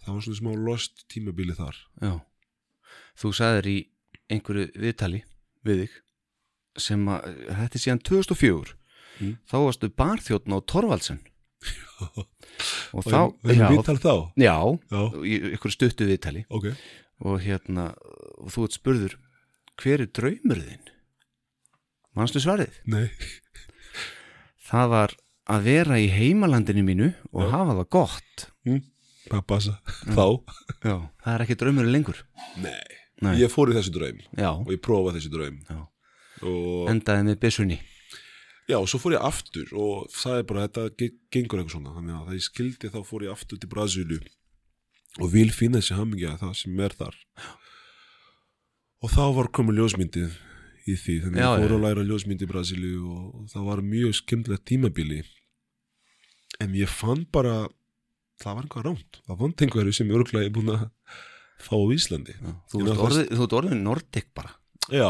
Það var svona smá lost tímabili þar. Já. Þú sagðir í einhverju viðtali við þig sem að, þetta er síðan 2004 Mm. þá varstu barþjóttn á Torvaldsen og þá, við já, viðtal þá? Já, einhverju stuttu viðtali. Ok. Og hérna og þú ert spurður hver er draumur þinn? Manstu svarið? Nei, það var að vera í heimalandinu mínu og Já. hafa það gott. Hvað passa. Þá. Já. það er ekki draumur lengur. Nei, Nei. ég fór í þessi draum Já, og ég prófaði þessi draum. Já. Og endaði með byssunni. Já, og svo fór ég aftur og það er bara, þetta ge- gengur eitthvað svona. Þannig að það ég skildi þá fór ég aftur til Brasílu og vil finna þessi hamingja það sem er þar. Og þá var komið ljósmyndið í því, þannig að ég fór að læra ljósmyndi í Brasílu og, það var mjög skemmtilegt tímabili. En ég fann bara það var einhvað rámt, það vant einhverju sem ég örglega er búin að fá á Íslandi. Já, Þú ert ert orðið Nordic bara. Já,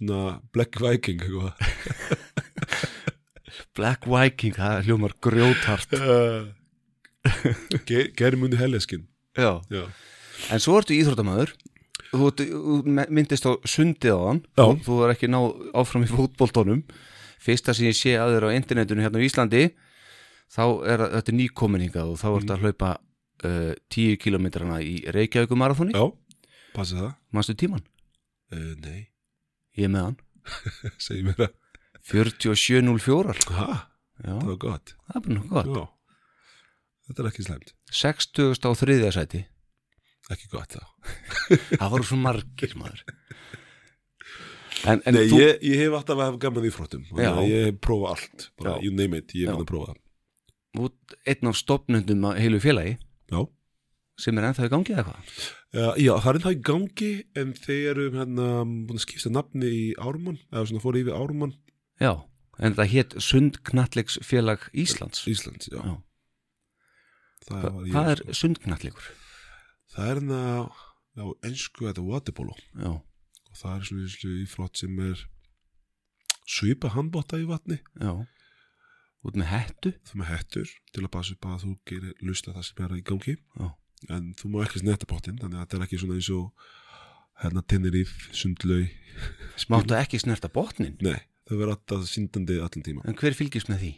svona Black Viking Black Viking, það hljómar grjóthart. Ge- Gerum undir heljaskinn Já. Já, En svo ertu íþróttamæður Þú, ert- þú myndist á sundið á hann Já. þú, er ekki náð áfram í fótboltónum Fyrsta sem ég sé að þér á internetinu hérna á Íslandi þá er þetta nýkominninga og þá ertu að hlaupa uh, 10 kilometrana í Reykjavíku marathoni já, passi það. Manstu tíman? uh, Nei, Ég er með hann. Segi mér það. 47.04 Ha, Já, það var gott. Það er bara gott. Já, þetta er ekki slæmt. 60. á þriðja sæti. Ekki gott þá. Það voru svo margir maður. En, en Nei, þú ég, ég hef alltaf að hafa gaman í fróttum Já. Ég hef prófað allt bara. You name it, ég hef búin að prófa ert einn af stopnundum að heilu félagi. Já, sem er ennþá í gangi eða hvað? uh, já það er það í gangi En þeir eru hérna búin að skipta nafni í Ármann Eða svona fóru yfir Ármann Já, en það hétt Sundknallegs félag Íslands Íslands, já, Já. Það, Hva, ég, Hvað er sko. sundknallegur? það er hérna Já, ensku þetta waterpolo Já, Og það er svona eins og íflott sem er Svipa handbóta í vatni já Út með hettu þú með hettur til að passa upp að þú gerir lusta það sem er í gangi Já. En þú má ekki snetta bóttinn þannig að þetta er ekki svona eins og hérna Tenerife, Sundlau Máttu ekki snerta botnin nei, það verður alltaf síndandi allan tíma En hver fylgist með því?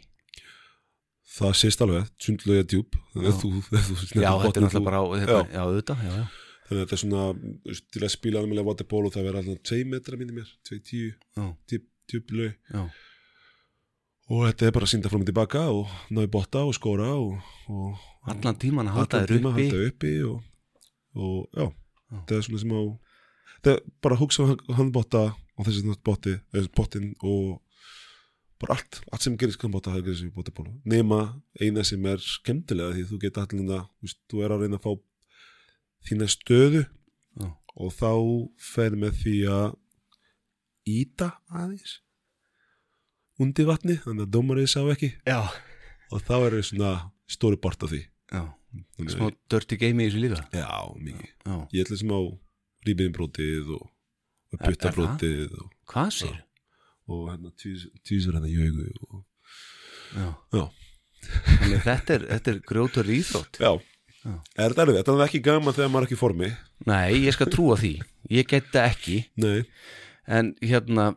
það sést alveg, Sundlau er djúb þannig að Já. þú, ef þú Já, þetta er þú- bara á, já. þannig að þetta er svona, þú til að spila alveg waterpolo það verður alltaf 2 metra minni mér 2-10, Já, djúb, djúb lau já, og þetta er bara að sínda fram og tilbaka og ná í botta og skóra og, og allan tíman að halda allan þér uppi. halda uppi og, og já, Já. það er svona sem á það er bara að hugsa á handbóta og þessi nátt bóti, þessi bótin og bara allt, allt sem gerist kannbóta það gerist í bótipólu, nema eina sem er skemmtilega því þú geta allir að þú, veist, þú er að reyna að fá þína stöðu Já. og þá fer með því að íta aðeins undir vatni, þannig að dómarið sá ekki. Já, og þá er það svona stóri bort af því Smá dirty game í þessu líka. Já, mikið. Já, Ég ætla sem á rýbiðinbrótið og, og og, hvað sér? og hérna týsur hérna augu og, Já, Já, þetta er, er grjótur íþrótt. Já. Já. Er þetta alveg, þetta er ekki gaman þegar maður er ekki í formi. Nei, ég skal trúa því. Ég get það ekki. Nei, En hérna,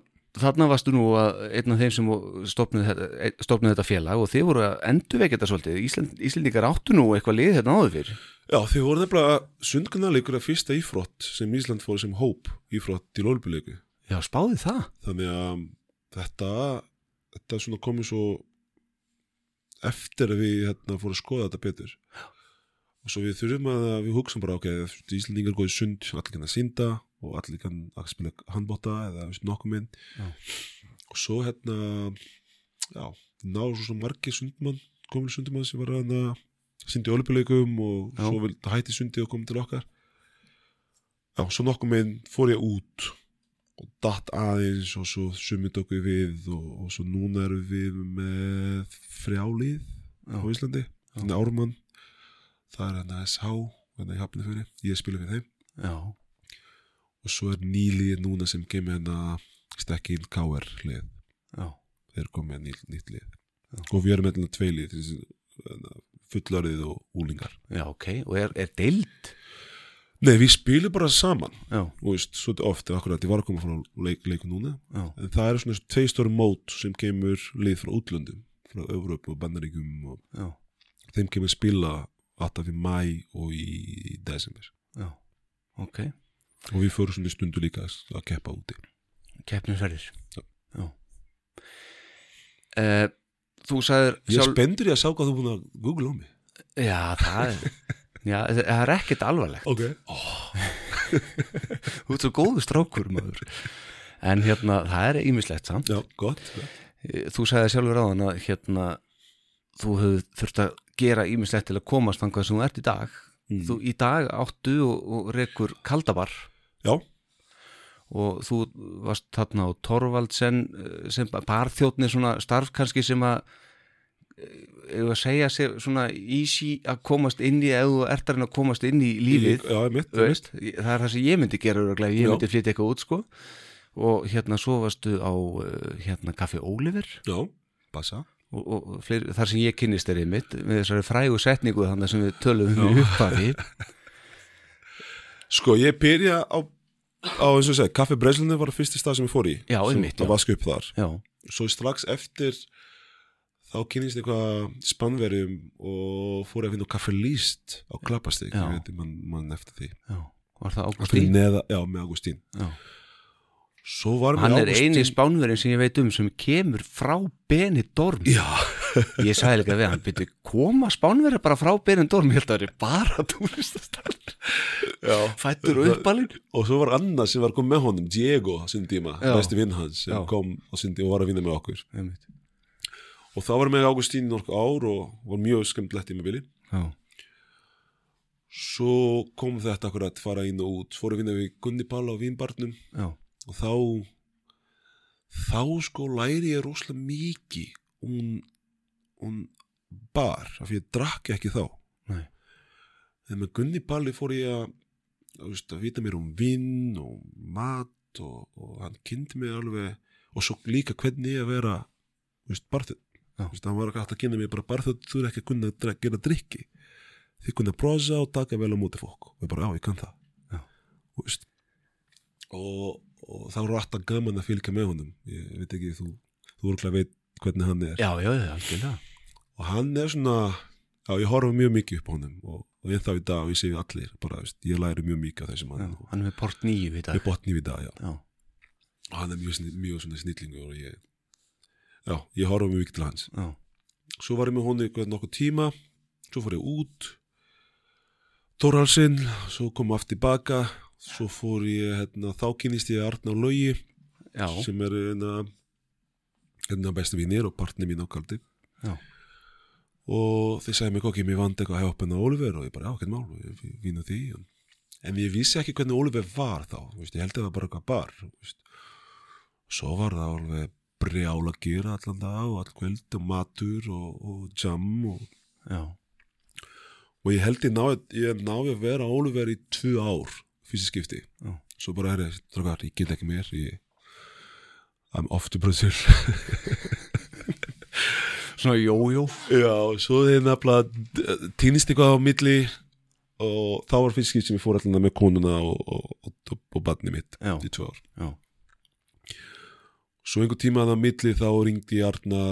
þarna varstu nú að einn af þeim sem stopnuð þetta, stopnuð þetta félag og þið voru að endurvekja þetta svolítið. Ísland, Íslendingar áttu nú eitthvað lið hérna áður fyrir já þið voru nefnilega sundkanalíkur að fyrsta ífrott sem Ísland fór sem hóp ífrott í lólbylíku Já, spáði það. Þannig að þetta þetta komið svo eftir að við hérna fórum að skoða þetta betur. Og svo við þurfum að við hugsaum bara ok, Íslandingar góði sund allir kann að synda og allir kann að spila handbóta eða nokkuð minn. Og svo hérna já, náðu svo margir sundmann komið sundmann sem var að hérna, syndi olimpíuleikum og Já. svo vil hætti sundi og komið til okkar. Já, svo nokkuð minn fór ég út og datt aðeins og svo sumið okkur við og, og svo núna erum við með frjálið Já. á Íslandi, þannig Ármann það er hann að SH þannig að hafnið fyrir, ég spila fyrir þeim. Já, og svo er nýlið núna sem kemur hérna stekki inn KR lið. Já, þeir komið með nýtt, nýtt lið. Og við erum með tvei lið hérna, fullarið og úlingar já, ok. Og er, er deild? Nei, við spilum bara saman. Já, og veist, svolítið ofta, akkurat, ég var að koma frá leik, leiku núna. Já, en það eru svona tvei stóri mót sem kemur lið frá útlöndum frá Európu og Bandaríkum og já, þeim kemur spila alltaf í mæ og í desember. Já. Ok, og við förum svona í stundu líka að keppa úti. Keppnisverðir Já. Já. Eh, Þú sagðir Ég er spendur í að sá hvað þú búin að googla á mig. Já, það er Já, það er ekkert alvarlegt. Ok. Þú ert svo góðu strákur maður. En hérna, það er ímislegt samt. Já, gott Þú sagði sjálfur á að hérna þú hefur þurft að gera ímislegt til að komast þangað sem þú ert í dag. Mm. Þú í dag áttu og, og rekur kaldabar Já, og þú varst þarna á Torvaldsen eh, sem barþjóðni svona starf kannski sem að eða að segja sér svona easy að komast inn í ef þú ert að komast inn í lífið. Já, mitt, veist, það er það sem ég myndi gera örugglega, ég Já. myndi flytja eitthvað út sko. Og hérna svo varstu á eh, hérna Kaffi Óliver Já, passa og, og fleiri, þar sem ég kynnist er mitt með þessari frægu setningu þannig sem við tölum um í upphafi. Sko, ég byrja á, á eins og ég segi, Kaffi Breslunni var það fyrsti stað sem ég fór í Já, Sem- einmitt. Að vaska upp þar. Já, Svo strax eftir þá kynnist eitthvað spannverjum og fór að finna Kaffi Líst á Klappastík. Ég veit, mann man eftir því. Já, var það Fyrir Ágústín neða, já, með Ágústín. Já. Svo var hann er Ágústín eini spánverðin sem ég veit um sem kemur frá Benidorm. Já, ég sagði líka við hann, byrju, koma spánverðin bara frá Benidorm, ég held að það er bara túristastar já. Fættur og uppalinn. Og svo var Anna sem var kom með honum, Diego Já. besti vinn hans sem Já. kom tíma og var að vinna með okkur. Einmitt. og þá var með Ágústín nokkuð ár og var mjög skemmtlegt í bili já, svo kom þetta akkur að fara inn og út fór að vinna við Gunni Pála á Vínbarnum. Já, og þá þá sko læri ég rosalega mikið um, um bar af því ég drakk ekki þá. Nei, en með Gunni Páli fór ég að veist, að vita mér um vinn og mat og, og hann kynnti mig alveg og svo líka hvernig ég að vera veist, hann var ekki hægt að kynna mér bara barþjóð þú er ekki að kunna að gera drikki þið kunna að brosa og taka vel á móti fólk. Og ég bara, já, ég kann það. Veist. og, og þá var alltaf gaman að fylgja með honum. Ég veit ekki, þú, þú voru veit hvernig hann er. Já, já, já, og hann er svona já, ég horfa mjög mikið upp á honum og, og ég þá í dag, og ég segi allir bara, veist, ég læri mjög mikið af þessum og hann er með port nýju í dag. Ég við dag, og hann er mjög, mjög snillingur og ég já, ég horfa mjög mikið til hans. Já, svo var ég með eitthvað nokkuð tíma svo fór ég út Þórhalsinn, svo kom aftur tilbaka svo fór ég, hérna, þá kynist ég Arna já, sem er hérna, hérna bestu vinnir og partner mín á kaldi. Já, og þeir sagði mig okkur, mér vant eitthvað að hjálpa hennar Oliver. Og ég bara, já, hvernig mál, ég vinna því. En ég vissi ekki hvernig Oliver var þá, veist, ég held að það var bara eitthvað bar veist. svo var það alveg brjála að gera allan dag og all kvöld og matur og, og jam og, já, og ég held ég náði, ég náði að vera Oliver í tvö ár fyrst skipti. Já. svo bara er ég, ég get ekki mér ég, I'm off to Brazil svona jójó Já, svo þeir nefnilega týnist eitthvað á milli og þá var fyrst skipt sem ég fór allan með konuna og, og, og, og badni mitt Já. í tvö ár. já, Svo einhver tíma að það milli þá ringdi ég Arna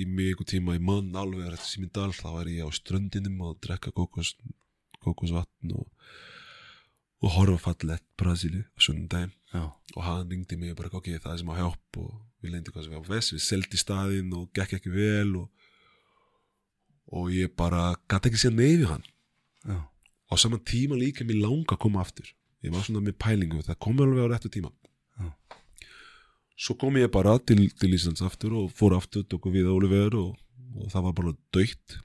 í mig einhver tíma í mann alveg þá var ég á ströndinum og drekka kokos, kokosvatn og, og horfa fallett Brasíli á sunnudaginn já, og hann ringdi mig og bara ok, það er sem að hjálp og við leyndi hvað sem við á vest, við seldi staðinn og gekk ekki vel og, og ég bara gæti ekki sér neyfi hann. Já, á saman tíma líka mér langa að koma aftur. Ég var svona með pælingu, það kom alveg á réttu tíma. Já. svo kom ég bara til, til Íslands aftur og fór aftur, tók við Oliver og, og það var bara döitt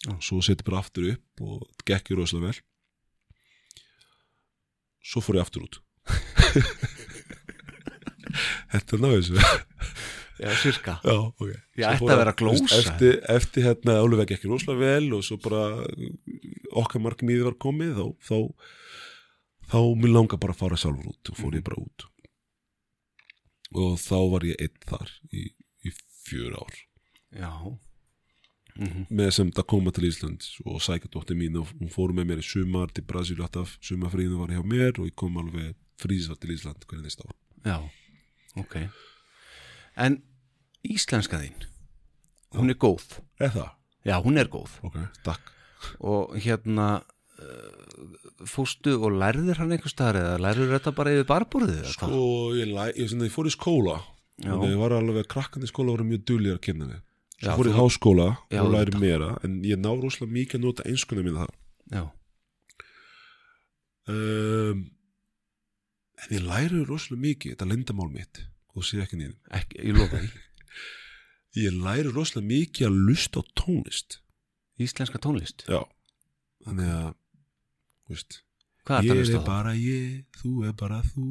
Já. svo seti bara aftur upp og gekk ég rosalega vel svo fór ég aftur út. Þetta er náðu þessu. Já, sirka. Já, ok. Ég ætti að vera glósa. Eftir, eftir hérna Oliver gekk rosalega vel og svo bara okkar markmiði var komið þá, þá, þá mér langa bara að fara sjálfur út og fór ég bara út. Og þá var ég einn þar í, í fjör ár. Já, mhm, með sem það koma til Ísland og sækja dóttir mín. Og hún fór með mér í sumar til Brasil alltaf, sumarfríðinu var hjá mér og ég kom alveg frísar til Ísland hvernig næsta ár. Já, ok. En íslenska þín hún er góð. Það? já, hún er góð. Ok, takk. Og hérna uh, fóstu og lærðir hann einhver staðar eða lærður þetta bara yfir barborðið eða? Sko, ég, ég, ég, ég fór í skóla Já. Þannig ég var alveg, krakkandi í skóla voru mjög duglir að kynna mig Já, fór í þú- háskóla Já, og læri meira En ég ná rosalega mikið að nota einskunni mín það já, um, en ég læri rosalega mikið, þetta er lendamál mitt og sé ekki niður, ekki, því. Ég læri rosalega mikið að lusta á tónlist. Íslenska tónlist, já, þannig að þú veist, er ég að er það? bara ég þú er bara þú.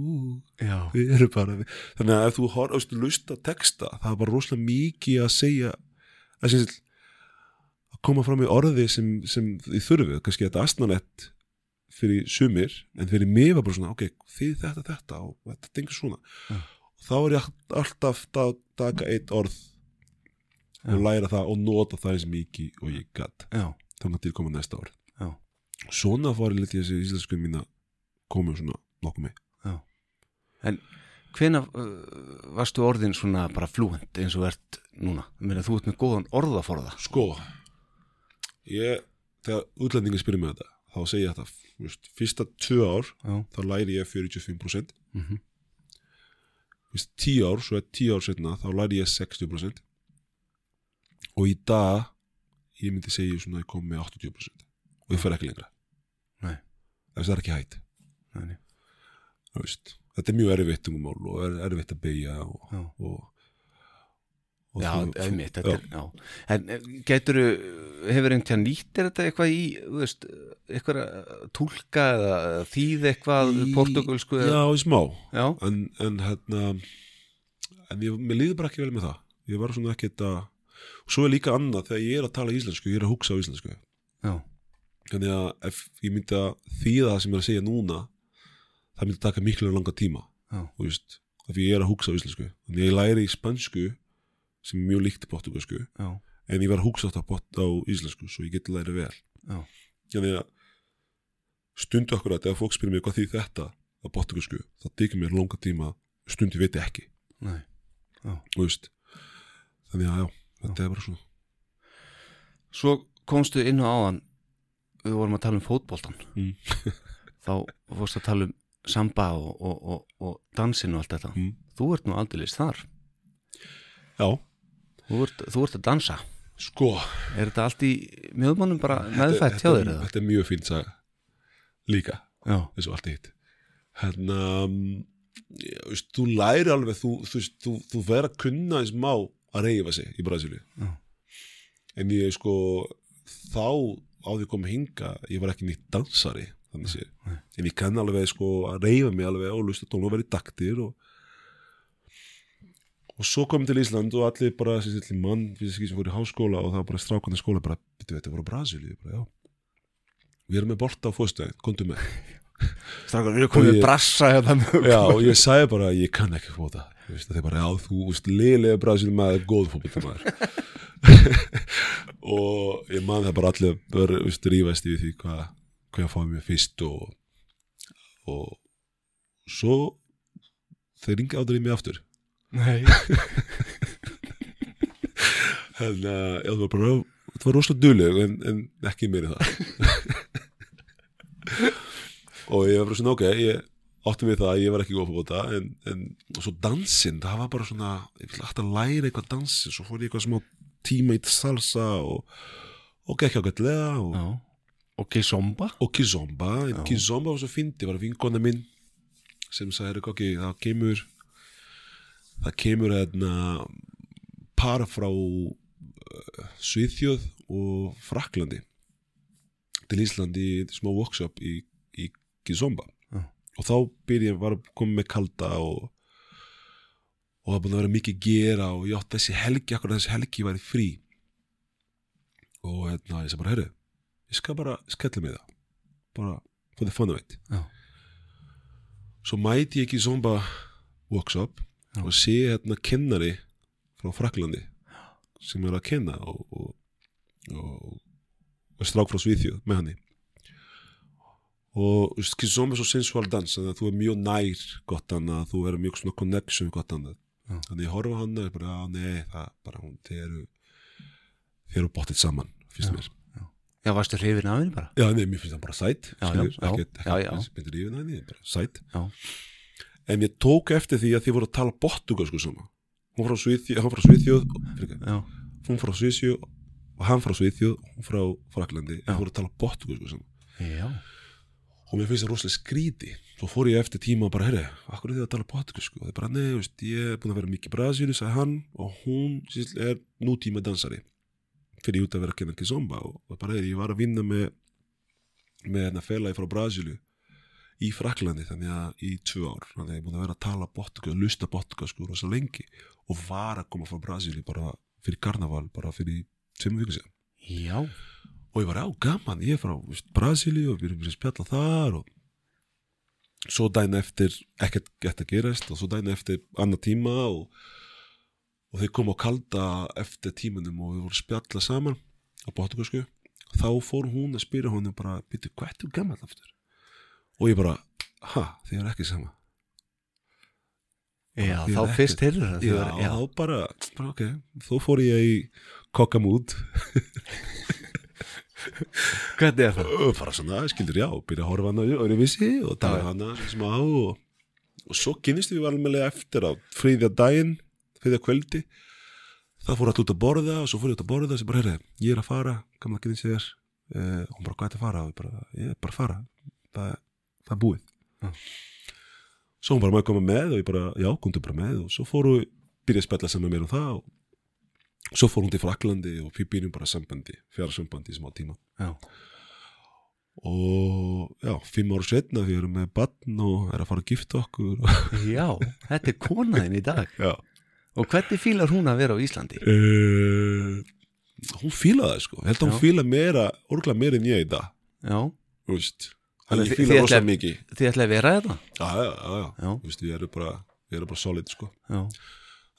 Já, við erum bara við. Þannig að ef þú horfst lusta texta það er bara rosalega mikið að segja að, sagt, að koma fram í orði sem, sem þið þurfið kannski þetta astnalett fyrir sumir en fyrir mig var bara svona ok, þið þetta þetta og þetta tengur svona. Já. og þá er ég alltaf að taka eitt orð og Já. læra það og nota það eins mikið og ég gatt já, þannig til koma næsta já, svona fór ég litið þessi íslensku mín að koma svona nokkuð með. Já. En hvena uh, varstu orðin svona bara flúent eins og ert núna? Meina, þú ert með góðan orðaforða. Sko ég, þegar útlendingar spyrir mig þetta þá segi ég þetta, veist, fyrsta tvö ár Já, þá læri ég 45% mhm, fyrst 10 ár, svo er 10 ár setna þá læri ég 60% og í dag ég myndi segja svona að ég kom með 80% og ég fer ekki lengra. Nei, það er ekki hægt. Nei, nei. þú veist. Þetta er mjög erfitt tungumál og er erfitt að beigja og, og, og Já, þú-. En getur, hefur einhvern tíðan nýtt er þetta eitthvað í, þú veist, eitthvað að túlka eða þýð eitthvað Í- portugalsku já, í smá. Já, en, en hérna en ég, mér líður bara ekki vel með það. Ég var svona ekkert að og svo er líka annað þegar ég er að tala íslensku ég er að hugsa á íslensku. Já, þannig að ef ég myndi að þýða það sem ég er að segja núna það myndi taka miklu langa tíma. Já, af því ég er að hugsa á íslensku. Þannig að ég læri í spansku sem er mjög líkt portugalsku já, en ég var að hugsa á, á íslensku svo ég geti læri vel. Já, þannig að stundu akkur að ef fólk spyrir mig hvað því þetta á portugalsku, það tekur mér langa tíma stundu veit ég ekki. Nei, þú veist. Þannig að já, þetta er bara svona. Svo komstu inn á áðan, við vorum að tala um fótboltan, Mm. þá fórstu að tala um samba og, og, og, og dansin og allt þetta. Mm. Þú ert nú aldeilis þar, já, þú ert, þú ert að dansa. sko. Er þetta allt í mjöðmannum bara meðfætt hjá þér þetta er mjög fínt saga. Líka, og allt hitt. Hérna um, þú læri alveg þú, þú, þú, þú verður að kunna eins má að reyfa sig í Brasilíu. En ég sko þá á því að koma hinga ég var ekki nýtt dansari þannig sé Nei. en ég kann alveg sko að reyfa mig alveg og lusta tónu og vera í daktir og og svo komum til Ísland og allir bara þessi allir mann fyrir sem fór í háskóla og það var bara strákandi skóla bara, veitum við, þetta voru já. Við erum með bolta á fóstæðin, komdu með. Strákar, við erum komið að brassa hérna með Já, og ég sagði bara, ég kann ekki fóta. Þú það er bara, já, þú veist, liðlega Brasil maður, góð fótbolta maður og ég man það bara allir bör, veist, rífast í því hvað hvað fáið mér fyrst og og svo þeir ringi aldrei mig aftur. Nei, en uh, já, það var bara það var rosalega duðleg en, en ekki meiri það. Og ég var bara svona ok ég átti við það að ég var ekki góð fóta en, en svo dansinn, það var bara svona ég vil alltaf læra eitthvað dansin svo fór ég eitthvað smá tíma í salsa og, og gekk ágætlega og, já. Og kizomba? og kizomba en kizomba var svo fyndi, var vinkona minn sem sagði, ok, það kemur það kemur hérna par frá uh, Svíþjóð og Fraklandi til Íslandi í smá workshop í, í kizomba Já. og þá byrja var að koma með kalda og og það búin að vera mikið gera og ég átti þessi helgi, akkur þessi helgi væri frí og hérna, ég sagði bara, herru ég skal bara skella mig það bara for the fun of it Já. svo mæti ég ekki zomba workshop Já. og sé hérna kennari frá Fraklandi sem er að kenna og, og, og, og strák frá Svíþjóð með henni og veist, kizomba er svo sensual dans þannig að þú er mjög nær gott hann að þú er mjög svona connection gott hann Já. þannig ég horfa hann og bara, nei, það bara þeir eru þeir eru bóttið saman, finnst Já. mér Já, varstu hrifin af henni bara? Já, nei, mér finnst það bara sætt ekkert, myndir yfir henni, bara sætt. En ég tók eftir því að þið voru að tala portugalsku saman. Hún frá Já, Hún frá Svíþjóð og hann frá Svíþjóð Hún frá Fraklandi. Þið voru að tala portugalsku saman. Já, og mér finnst það rosalega skríti svo fór ég eftir tíma og bara, herri, akkur er þið að tala portugalsku og það er bara, nei, veist, ég er búin að vera mikið Brasílu, sagði hann. Og hún síst, er nútíma dansari fyrir út að vera að kenna kizomba og, og bara, ég var að vinna með með hérna félagi frá Brasílu í Fraklandi þannig að í tvö ár þannig að ég búin að vera að tala portugal, lusta portugalsku rosa lengi og var að koma frá Brasílu bara fyrir karnaval bara fyrir tveimur viku síðan. Já, og ég var á gaman, ég er frá Brasíli og við erum að spjalla þar og svo dæn eftir ekkert gett að gerast og svo dæn eftir annar tíma og, og þau kom á kalda eftir tímanum og við vorum spjalla saman á Portugalsku þá fór hún að spyrja honum bara, býttu, hvað ertu gammal aftur? og ég bara, ha, þið er ekki sama. Já þá er fyrst heyrður það já, var- já. þá bara, bara ok. Þó fór ég í kokkamút. Hvernig er það? og bara svona, skildur já, byrja að horfa hana öðru vissi og tala hana smá og, og svo kynnist við alveg eftir á friðja daginn friðja kvöldi. Það fór allt út að borða og svo fór ég út að borða sem bara, herri, ég er að fara, gamla kynnist ég er uh, hún bara, hvað er að fara? og ég bara, ég er bara að fara. Það, það er búið. Já. svo hún bara maður koma með? Og ég bara, já, komdu bara með. Og svo fóru, byrja að spella saman með mér um það og svo fór hún til Fraklandi og við byrjum bara sambandi, fjara sambandi í smá tíma. Já, og já, fimm ára setna við erum með barn og er að fara að gifta okkur já þetta er konaðin í dag. Já Og hvernig fílar hún að vera á Íslandi? uh, hún fíla það sko. Ég held að hún fíla meira, orgla meira en ég í dag. Já, þú veist Þannig hann ég fíla rosa ætla- mikið. þið ætlaði að vera þetta? já, já, já, já, veist, við erum bara erum bara solid sko. Já,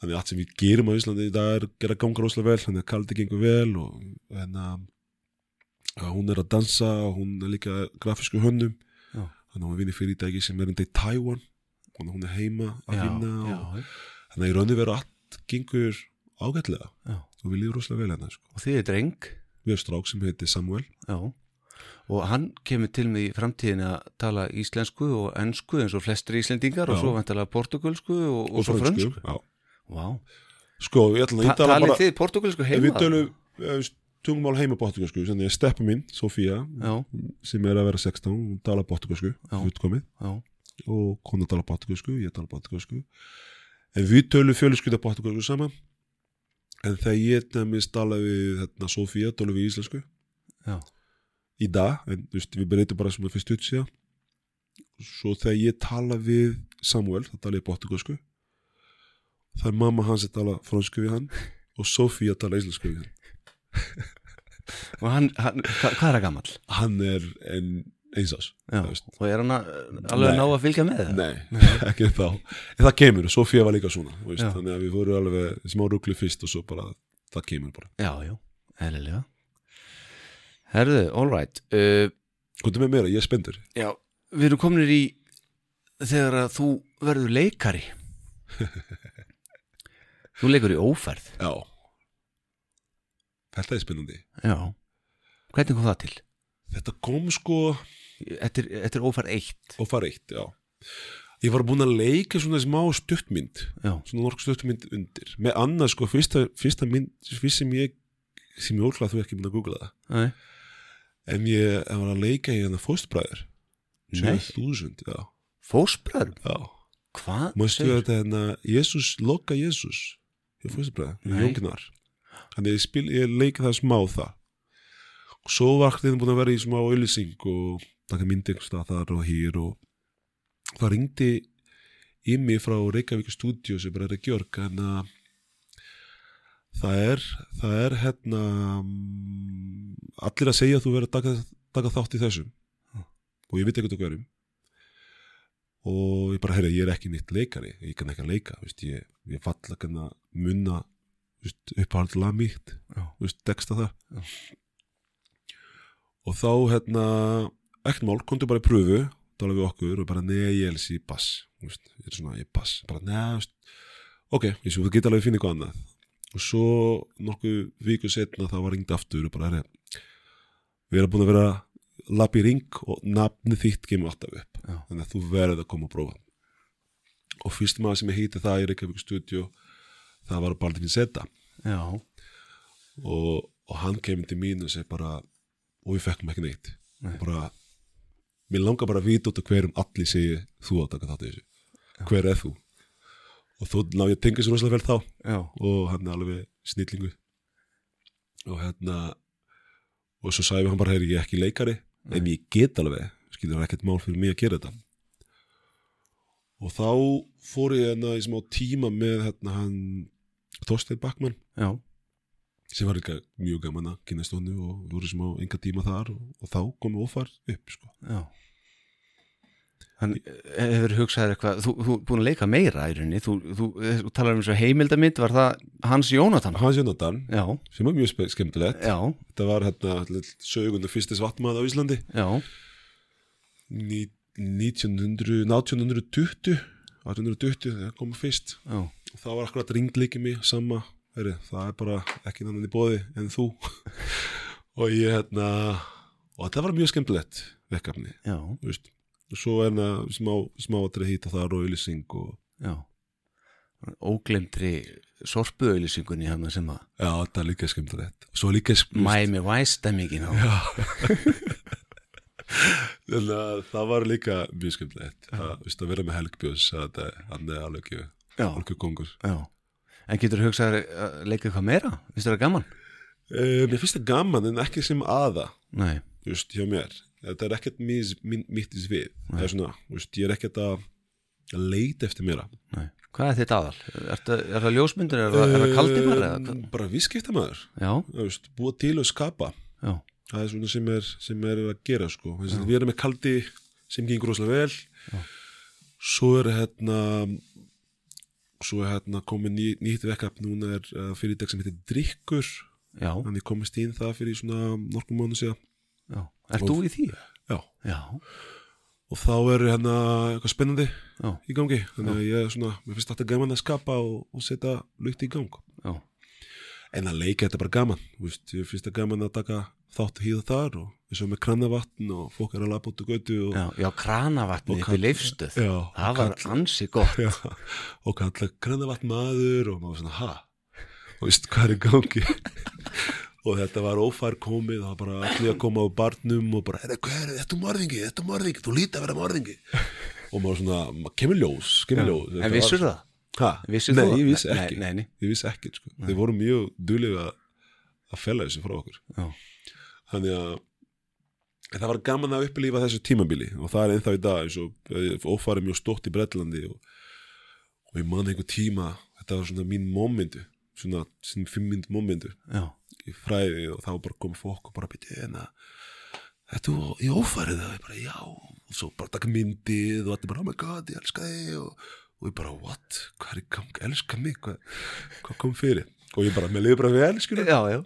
þannig að allt sem við gerum á Íslandi í dag er að ganga rosalega vel þannig að kaldi gengur vel og en að að hún er að dansa og hún er líka grafísku hönnum. Já. þannig að hún vinni fyrirtæki sem er enda í Taiwan og hún er heima að vinna og já, þannig að í raunni veru allt gengur ágætlega. Já. og við lífum rosalega vel hérna sko. Og þið er dreng. Við erum strák sem heitir Samuel. Já, og hann kemur til mig í framtíðin að tala íslensku og ennsku eins og flestir íslendingar og Já. svo vantilega portugalsku og, og, svo frönsku. Vá, sko, ég ætla að ég tala talið bara þið portugalsku heima? við tölum eh, tungumál heima portugalsku þannig að steppa mín, Sofía sem er að vera 16, hún tala portugalsku já, og kona tala portugalsku, ég tala portugalsku en við tölum fjölskylda portugalsku saman en þegar ég nefnist tala við hérna, Sofía, tölum við íslensku. Já, í dag, en veist, við breytum bara sem að fyrst ut síðan. Svo þegar ég tala við Samuel, það tala ég portugalsku það er mamma hans að tala fransku við hann og Sofía tala íslensku við hann. Og hann, hann hva, hvað er það gamall? hann er en eins ás Já, þú veist. og er hann að, alveg ná að fylgja með það? Nei, ekki þá. En það kemur, Sofía var líka svona veist, þannig að við vorum alveg smá rugli fyrst og svo bara, það kemur bara. Já, já, eðlilega. Herðu, all right uh, Komdu með mér, ég er spendur Já, við erum kominir í þegar að þú verður leikari. Þú leikur í ófærð Já. Þetta er spennandi. Já, hvernig kom það til? Þetta kom sko Þetta er, ófærð eitt og fara eitt, já Ég var búinn að leika svona smá stuttmynd Já, svona norsk stuttmynd undir með annað sko, fyrsta, fyrsta mynd fyrst sem ég, sem ég óklað þú ekki búinn að googla það nei, en ég, ég var að leika í hérna fóstbræður Nei. 2000, já, fósbræður já. Hvað? Mástu segirðu? þetta hérna Jésús, loka Jésús í fóstbræður. Jóngnar þannig ég, spil, ég leika það smá það og svo var þetta búin að vera í smá auðlýsing og taka myndi einhvers stað þar og hér og það ringdi í mig frá Reykjavík stúdíu sem bara er að gjörg en að það er það er hérna mm, allir að segja að þú verður að taka, taka þátt í þessum og ég veit ekkert að hverjum og ég bara, herri, ég er ekki nýtt leikari ég kann ekki að leika, veist, ég, ég falla að munna uppáhald lag mitt, Já. veist, texta það Já. Og þá hérna ekkert mál, komdu bara í pröfu tala við okkur og bara, nei, ég elsi bass veist, ég er svona, ég er bass bara, veist, ok, ég svo, þú geta alveg að finna eitthvað annað. Og svo nokkuð viku setna þá var ringt aftur og bara, herri við erum búin að vera lapp í ring og nafni þitt kemur alltaf upp. Já. þannig að þú verður að koma að prófa. Og fyrst maður sem ég heiti það í Reykjavík studio það var Baldvin Zeta. Já, og, og hann kemur til mín og segi bara og við fekkum ekki neitt. Nei. bara mér langar bara að vita út af hverjum allir segi þú að taka þátt í þessu. Hver er þú? Og þó ná ég að tengja svo rosalega vel þá. Já, og hann er alveg snillingu og hérna og svo sagði hann bara, heyri, ég er ekki leikari en ég get alveg, skilur ekkert mál fyrir mig að gera þetta. Og þá fór ég hérna í smá tíma með hérna hann Þorstein Backmann já, sem var líka mjög gaman að kynast honum og við vorum smá enga tíma þar og, og þá komum ófar upp sko. já. Hann hefur hugsaðir eitthvað, þú, þú er búin að leika meira í rauninni, þú, þú, þú talar um svo heimildamind, var það Hans Jónatan? Hans Jónatan, Já, sem var mjög skemmtilegt. Já, þetta var hérna sögundu fyrstis vatnmaður á Íslandi. Já, Ní- 1900, 1920 1820 þegar komum fyrst. Já, og það var akkurat ringleikið mig sama, heyri, það er bara ekki nannan í bóði en þú. Og ég hérna og þetta var mjög skemmtilegt veist. og svo er hérna smá, smá að treða hýta þar og ylýsing og já. Óglemdri sorpuauðlýsingunni hann sem að já, þetta er líka skemmtilegt. Líka skemmtilegt Miami Vice stemmingin á. Þannig að það var líka mjög skemmtilegt. Að, að vera með Helgbjörns að þetta, hann er alveg alveg kongur já En getur hugsaðir að leika eitthvað meira? Finnst það gaman? uh, mér finnst það gaman en ekki sem aða Nei, þú veist, hjá mér þetta er ekkert mitt í svið það er svona, þú veist, ég er ekkert að leita eftir mér nei Hvað er þitt aðal? Er, það- er það ljósmyndur? Er, það- það kaldimar? eða hvað? bara viðskiptamæður Já, þú veist, búa til og skapa já, það er svona sem er, sem er að gera sko. Við erum með kaldi sem gengur rosalega vel svo er hérna svo er hérna komið ný, nýtt vekkap núna er uh, fyrirtæk sem heitir Drykkur. Já, þannig komist inn það fyrir svona nokkuð mánu síðan. Já. Er þú í því? já. Já, og þá er hérna eitthvað spennandi í gangi. Þannig að ég er svona, mér finnst þetta gaman að skapa og, og setja lukt í gang. En að leika þetta er bara gaman. Þú veist, ég finnst þetta gaman að taka þátt hýða þar og eins og með krannavatn og fólk er að lafa út á götu og, já, já kranavatni Og upp í leifstöð Já, Það var ansi gott. Já, og kalla krannavatn maður og maður svona, ha? Og veist hvað er gangi? Og þetta var ófær komið það var bara allir að koma á barnum og bara, "Heyrðu, hvað er þetta er morðingi, þetta er morðingi? Þú líti að vera morðingi. Og maður svona, maður kemur ljós, kemur ljós. En vissur það? Ha? Vissir nei, ég vissi Nei, ekki. nei, nei. ég vissi ekki, sko. þeir voru mjög duðlega að fella þessu frá okkur. Já, þannig að það var gaman að upplýfa þessu tímabili og það er ennþá í dag eins og ófarið mjög stótt í Bretlandi og, og ég man einhver tíma þetta var svona mín momentu svona, svona fimm mynd momentu já, í fræði og þá bara komið fólk og bara byrja en að þetta er í ófarið það, ég bara já. Og svo bara taka myndið og þetta bara oh my god, ég elska þig. Og, og ég bara what, hvað er í gang, elska mig? Hvað, hvað kom fyrir? Og ég bara, mér liði bara vel, skilur já, já.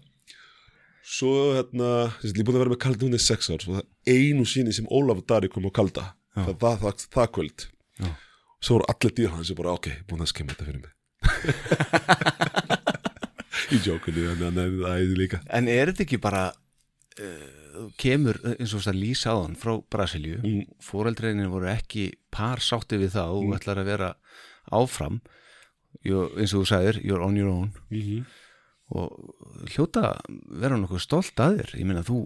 Svo hérna, þess að ég er búin að vera með kalda hún í sex ár, svo það einu síni sem Ólafur Dari kom á kalda, það var það, það kvöld. Já. Svo voru allir dýr hans og bara, ok, búin að skemma þetta fyrir mig. í jókunni, að það er það líka. En er þetta ekki bara uh, kemur eins og það lýsa á hann frá Brasilíu Mm. fóreldreinin voru ekki par sátti við það og ætlar að vera áfram You're, eins og þú sagðir, you're on your own Mm -hmm. Og hljóta vera nokkuð stolt að þér. Ég meina þú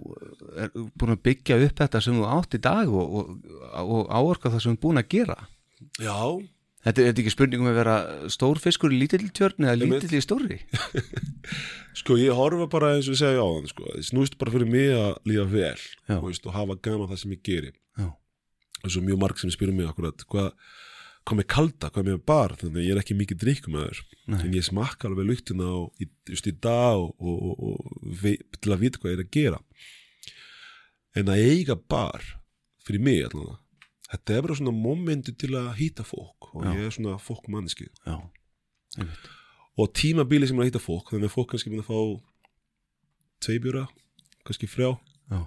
er búin að byggja upp þetta sem þú átt í dag og, og, og áorka það sem þú er búin að gera. Já, þetta er ekki spurningum að vera stór fiskur í lítill tjörn eða lítill í stóri sko ég horfa bara eins og ég segja á hann, sko, það snúist bara fyrir mig að líða vel og, veist, og hafa gaman það sem ég geri. já, Og svo mjög marg sem spyrir mig akkurat, hvað, með kalda, með bar, þannig að ég er ekki mikið drikkum að. Nei. en ég smakka alveg luktina og, í, just í dag og, og, og, vei, til að vita hvað ég er að gera en að eiga bar fyrir mig allavega þetta er bara svona momenti til að hýta fólk og Já. ég er svona fólk manneski já, einmitt og tímabili sem er að hýta fólk þannig að fólk kannski mun að fá tveibjúra, kannski frjá já,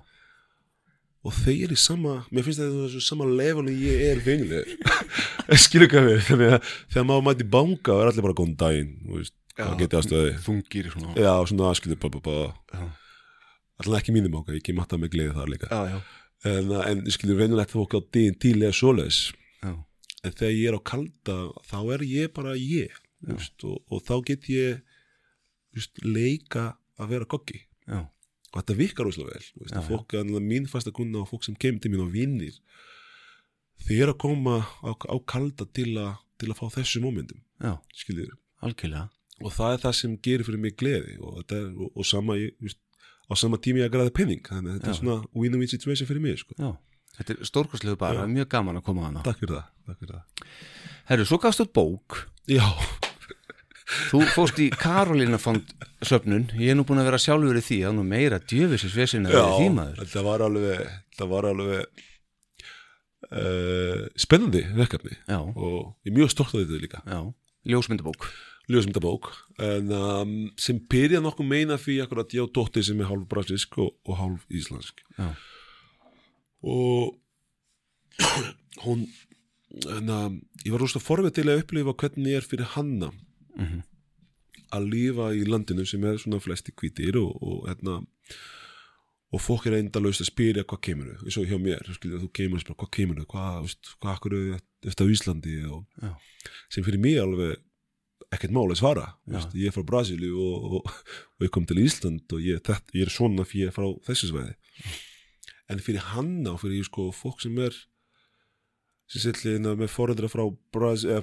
og þeir eru í sama, mér finnst þetta þessu sama leveli ég er venjuleg skilur hvað við, þannig að þegar maður mæti banka og er allir bara góðan daginn hvað getið aðstöði þungir svona. Já, svona aðskilur allan ekki mínum ákvæð, ég kem alltaf með gleði þar líka. já, já, En, en skilur venjulegt fólk á dýn tílega já. En þegar ég er á kalda, þá er ég bara ég, veist, og, og þá get ég, veist, leika að vera kokki. já. Og þetta virkar úslega vel þú veist, fólk, mín fasta kunna og fólk sem kemur til mín og vinnir. Þeir eru að koma á, á kalda til, a, til að fá þessu algjörlega. Og það er það sem gerir fyrir mig gleði og, er, og, og sama ég, þú á sama tími ég að græða penning þannig að þetta Já. er svona win-win situation fyrir mig sko. þetta er stórkostlegu bara, Já. mjög gaman að koma hana takk fyrir það, það. Herru, svo gafst út bók. Já, Þú fórst í Karolina fond söfnun, ég er nú búin að vera sjálfur í því, það er nú meira djöfisins vesinn að já vera því maður. þetta var alveg þetta var alveg uh, spennandi verkefni. Já, og ég er mjög stolt af þetta líka. Já, ljósmyndabók. ljósmyndabók. En um, sem byrja nokkuð meina því akkurat ég á dóttir sem er hálf brasisk og, og hálf íslensk. Já, og hún en, um, ég var rosa forvið til að upplifa hvernig er fyrir hanna Mhm. að lífa í landinu sem er svona flesti hvítir og, og hérna og fólk er endalaust að spyrja hvað kemur þau, eins og hjá mér, skilja, þú kemur og spyrja hvað kemur þau, hvað, veist, hvað akkur eftir á Íslandi? Og sem fyrir mig alveg ekkert máli að svara, veist, ég er frá Brasíli og, og, og ég kom til Ísland og ég, þetta, ég er svona fyrir frá þessu sveiði en fyrir hanna og fyrir sko, fólk sem er sem sillina með foreldra frá,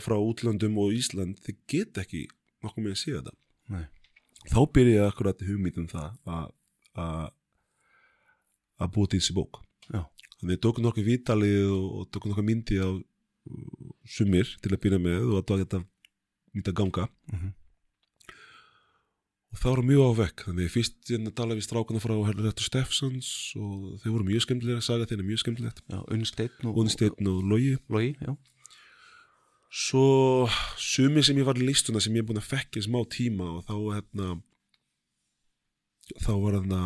frá útlandum og Ísland þið get ekki nokkuð með að sé þetta. Nei, þá byrja ég akkurat hugmyndum það að að að búa til þessi bók. Já, þannig ég tók nokkuð vítalið og, og tók nokkuð myndi á sumir til að byrja með og að það geta myndi að ganga. Mhm. Og það var mjög ávekk þannig fyrst ég tala við strákuna frá Herrættu Steffsons og þau voru mjög skemmtilega saga þeirra mjög skemmtilegt. Já, Unnsteinn og og já, svo sumi sem ég var í listuna sem ég er búin að fekka í smá tíma og þá hérna þá var hérna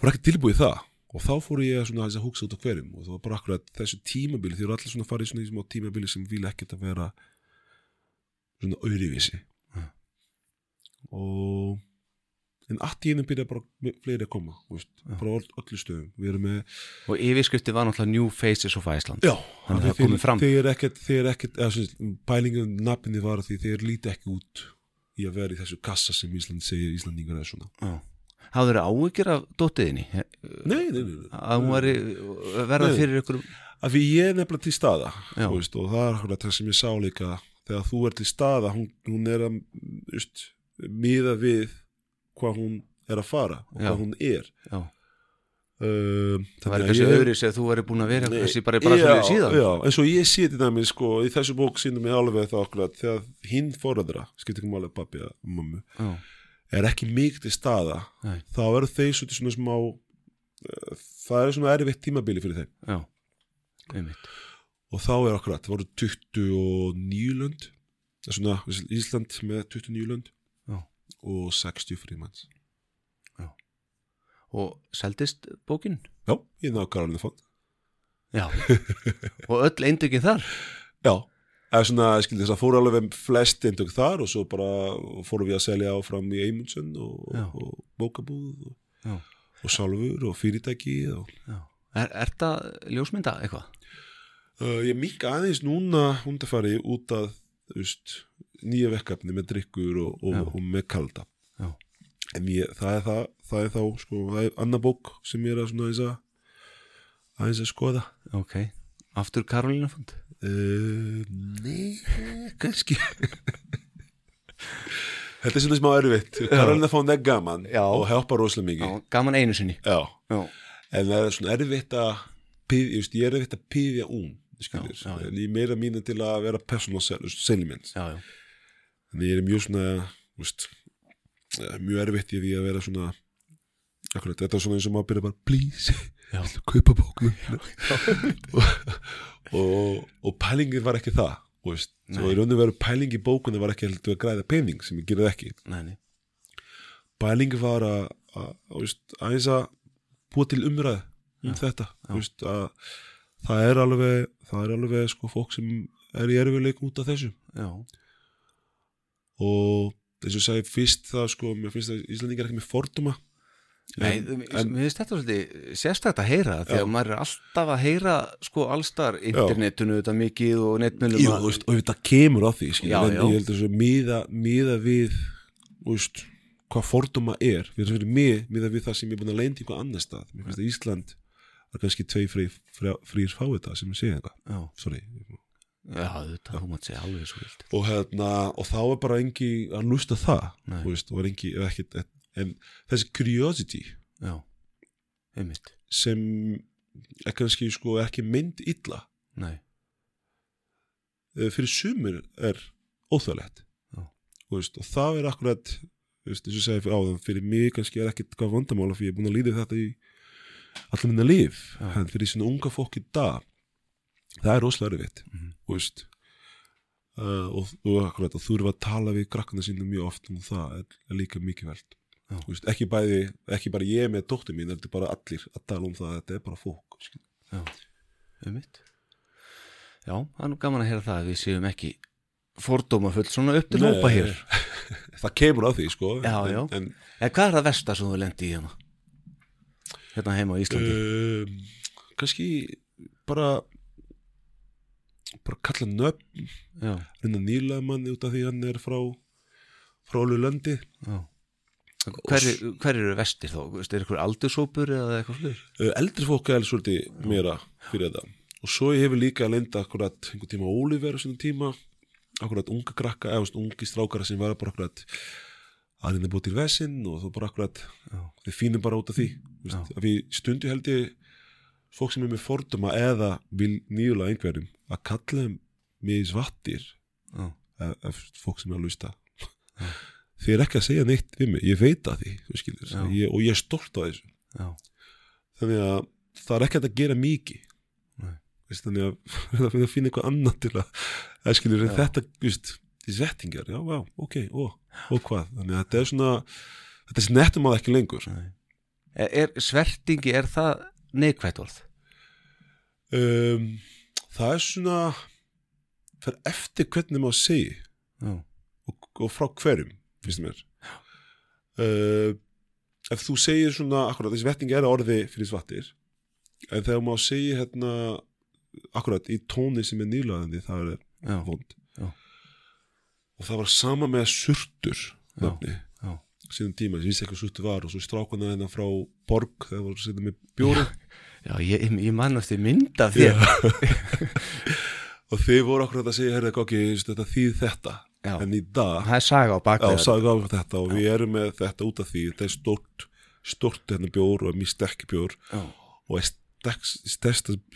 var ekki tilbúið það. Og þá fór ég svona að hugsa út á hverjum og það var bara akkurat þessu tímabili því eru allir svona farið svona í smá tímabili sem vil ekkert að vera svona auðrivísi Ja. Og en allt í einum byrja bara fleiri að koma veist, bara á öll- öllu stöðum og yfirskrifti var náttúrulega New Faces of Iceland. Já, Þannig að það komið fram. Þeir eru ekkert, þeir eru ekkert, pælingum nafninni var því þeir líti ekki út í að vera í þessu kassa sem Ísland segir Íslandingar er svona. Já. Hafðu þeirra áhyggjur af dóttiðinni? Nei, nei, nei. Að hún væri verða fyrir ykkur Af því ég er nefnilega til staða, veist, og það er það sem ég sá líka, þegar þú er til staða, hún, hún er að, just, miða við hvað hún er að fara og Já. hvað hún er. Já, Um, það væri að kannski öðru sem þú væri búin að vera kannski bara, bara svona síðan. Já, eins og ég sé til dæmis sko, í þessu bók sínum ég alveg það akkurat þegar hinn foreldra, skiptir ekki máli pappi eða mömmu, Já, er ekki mikið til staða, nei, þá eru þeir svolítið svona smá uh, það er svona erfitt tímabili fyrir þeim. Já, einmitt. Og þá er akkurat, það voru 29 lönd svona Ísland með 29 lönd. Já. Og 60 frímanns. Og seldist bókin? Já, ég náðu Karolina fond Já, og öll eindökin þar? Já, eða svona, skildi þess að fóru alveg flest eindök þar og svo bara fórum við að selja áfram í Eimundsen og, Já. og bókabúð og, Já, og sjálfur og fyrirtæki og já. Er, er það ljósmynda eitthvað? uh, ég mikk aðeins núna hundafari út að veist, nýja vekkafni með drikkur og, og, og með kalda. Já. en ég, það er það það er þá, sko, það er annar bók sem ég er að svona aðeins að aðeins að skoða. Ok, aftur Karolina fund Uh, nei, kannski. Þetta er svona smá erfitt. Karolina fánd er gaman Já. og hjálpa rosalega mikið. Gaman einu sinni. Já. Já, En það er svona erfitt að ég, er erfitt að ún skilur, Já, já, já. en ég meira mínu til að vera personal já, já, en ég er mjög svona veist, eh, mjög erfitt í því að vera svona akkurat, þetta er svona eins og maður byrja bara please, já, kaupa bóknum og, og, og pælingin var ekki það Nei. og í rauninu veru pæling í bókunni var ekki heldur að græða pening sem ég gerði ekki. Nei, nei. Pælingin var að, aðeins að búa til umræð um þetta þú veist, að það er alveg það er alveg sko fólk sem er í erfiðleik út af þessu. Já, og þess að segja fyrst það sko, mér finnst að Íslandingar er ekki með forduma Nei, En- en, mér finnst þetta svolítið sérstætt að heyra því að maður er alltaf að heyra sko allstar internetinu þetta mikið og netmjölum Jú, og þetta kemur á því Já, en já. ég held að svo miða, miða við veist, hvað fordóma er. Fyrir, mig, miða við það sem ég er búin að lendi einhver annar stað, mér finnst að Ísland er kannski tvei frýr fá þetta sem ég segja eitthvað, já, sorry já, þetta, þú mátt segja alveg svo vilt. Og hérna, og þá er bara engi að lusta það, veist, og er engi ekkit, en þessi curiosity já, einmitt. sem er kannski sko ekki mynd illa. Nei, eh, fyrir sumir er óþægilegt. Já. Þú veist, og það er akkurat þú veist, fyrir áðan fyrir mig kannski er ekkit hvað vandamála fyrir ég er búin að líða þetta í allir minna líf en fyrir svona unga fólk í dag. Það er rosalega erfitt. Mhm. þú veist uh, og, og akkurat að þurfa að tala við krakkana sína mjög oft um það er, er líka mikið veld. Þú veist, ekki, bæði, ekki bara ég með dóttir mín þetta er bara allir að tala um það þetta er bara fólk já, einmitt. Já, það er nú gaman að heyra það að við séum ekki fordómafull svona upp til hópa hér. Það kemur á því sko Já, en, já. en eða hvað er það versta sem þú lendi í hérna? Hérna heima á Íslandi? Um, kannski bara bara kalla nöfn. Reyna nýla manni út af því hann er frá frá já. Hver, hver eru vestir? Veist, er eitthvað aldursópur eða eitthvað slur? uh, eldri fólk er svolítið meira fyrir þetta. Og svo ég hefur líka lenda akkurat einhvern tíma Oliver á sinni tíma. Akkurat unga krakka, eða ungi strákara sem var bara akkurat að reyna búið til vesinn og þú bara akkurat við fínum bara út af því. Við stundu held ég fólk sem er með forduma eða vil nýjulega einhverjum að kalla þeim mig svattir já, ef, fólk sem er að lusta þið er ekki að segja neitt við mig, ég veit að því skilur, ég, og ég er stolt á þessu. Já, þannig að það er ekki að gera mikið. Þannig að það finna að finna eitthvað annað til að skilur þetta veist, því svettingar, já, já, ok, ó, og hvað? Þannig að þetta er svona þetta snertum að ekki lengur. Er, er svertingi, er það neikvætt orð? um, það er svona það er eftir hvernig maður segi og, og frá hverjum, finnst mér. Uh, ef þú segir svona, akkurat, þessi vetting er orði fyrir svattir en þegar maður segir hérna akkurat í tóni sem er nýlaðandi það er vond. Og það var sama með surtur nafni, síðan tíma, ég vissi ekki hvað surtur var og svo strákana hérna frá Borg þegar voru setja með bjóri já ég, ég man eftir mynd af þér. Og þeir voru akkurat að segja, herrið, ok, þetta þýð þetta. Já. en í dag Það er saga á Já, bakveð sagði á þetta og við erum með þetta út af því. Þetta er stort, stort hérna bjór og mjög sterk bjór Já, og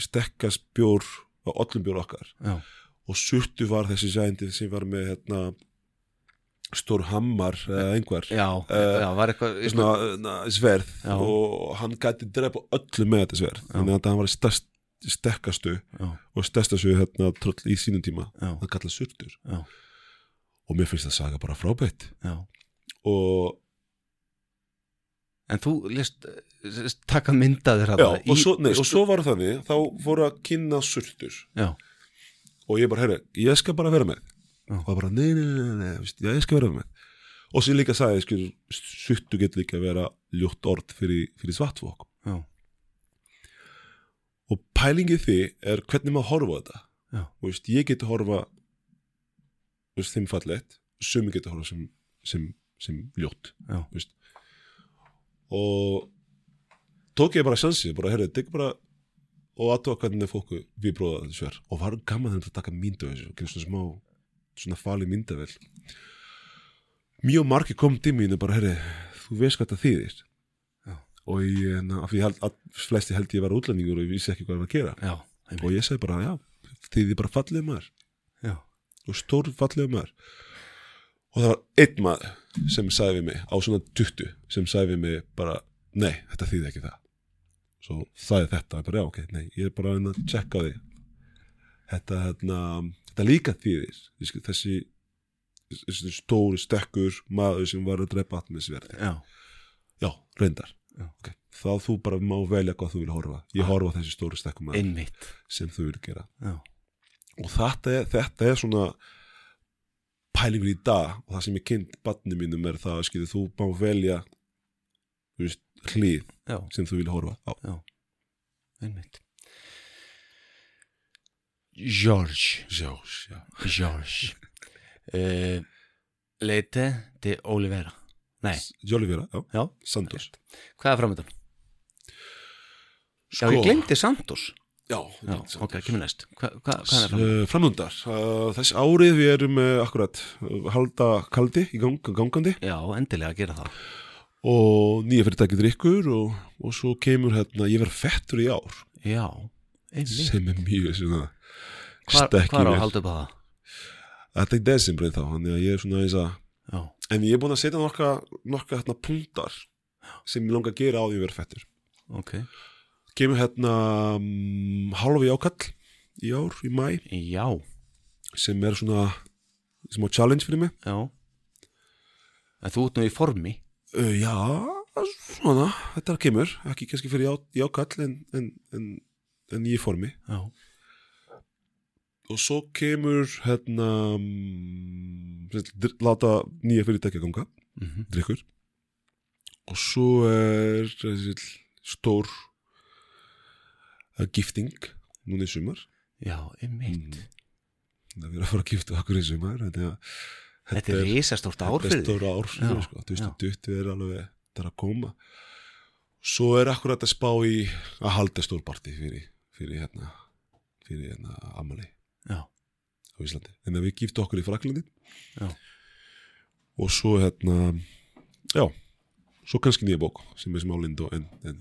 sterkast bjór á öllum bjór okkar. Já, og surtu var þessi sændi sem var með hérna stór hammar eða einhver. Já, Eh, já, var eitthvað svona na, sverð Já. og hann gæti drepa öllu með þetta sverð. Þannig að hann var stærst, sterkastu Já, og stærstastu hérna tröll í sínum tíma. Hann kallað surtur. Og mér finnst það saga bara frábætt og En þú lest, lest taka myndaðir Já, og, svo, nei, og svo var þannig, þá voru að kynna surtur. Já, og ég bara, herri, ég skal bara vera með. Og það bara, nei, nei, nei, nei, já, ég skal vera með og svo líka sagði, sko, surtu getur líka að vera ljótt orð fyrir, fyrir svartfólk. Já, og pælingið því er hvernig maður horfa þetta. Já. og veist, ég geti horfa veist, þeim fallegt sumi geti horfa sem, sem, sem ljótt og tók ég bara sjansið, bara herrið, tek bara og aðtóa hvernig fólku við bróða þessu er og var gaman þeim að taka af þessu og gera svona smá, svona fali myndavel mjög margir kom til mínu bara, herrið, þú veist hvað það þýðir. Já. og ég, na, af því held, að flesti held ég var útlendingur og ég vissi ekki hvað ég var að gera. Já, og ég segi bara, já, þýðir bara fallið maður. Já, og stór fallið maður. Og það var einn maður sem sagði við mig á svona 20 sem sagði við mig bara nei, þetta þýði ekki það. Svo sagði þetta, ég bara já, ok, nei ég er bara að að tjekka því. Þetta, hérna, þetta líka þýðir þessi, þessi, stóri, stekkur maður sem var að drepa atmosfér já, já, reyndar. Já. okay. þá þú bara má velja hvað þú vil horfa. Ég horfa á þessi stóri stekkur maður einmitt. sem þú vil gera. Já, og þetta er, þetta er svona pælingur í dag. Og það sem ég kynnt barni mínum er það skilur, þú má velja þú veist, hlið sem þú vil horfa á. Einmitt George já. George eh, Leite de Olivera. Nei, Joe Oliveira, já, já, Santos. Hvað er framöndan? Já, Sko, ég glemdi Santos. Já, Já, ok, kemur næst. Hva, hva, Hvað er framöndan? Uh, framundar, uh, þess árið við erum uh, akkurat uh, halda kaldi í gang, gangandi. Já, endilega að gera það. Og nýja fyrirtækið drikkur og, og svo kemur hérna, ég verð fettur í ár. Já, einmitt. sem er mjög svona Hvar, stekki hvar á að halda upp að það? Þetta er desembrið þá, ég er svona eins að Já, en ég er búin að setja nokka, nokka hérna punktar sem ég langa að gera á því að vera fettur. Ok. Kemur hérna um, halvi ákall í ár, í mæ Já, sem er svona smá challenge fyrir mig. Já. En þú ert nú í formi. Uh, já, svona þetta kemur, ekki kannski fyrir já, jákall en, en, en, en í formi. Já, og svo kemur hérna láta nýja fyrirtækja ganga mhm, drikkur og svo er stór uh, gifting núna í sumar. Já, einmitt. Það er að fara að gifta okkur í sumar þetta, Þetta er risastórt ár þetta er stóra ár fyrir Já, mig, sko. 2020 er alveg þetta er að koma. Svo er akkurat að spá í að halda stórparti fyrir, fyrir hérna fyrir hérna Amali Já, á Íslandi. En við gifta okkur í Fraklandi Já. og svo hérna já, svo kannski nýja bók sem er smálind og en, en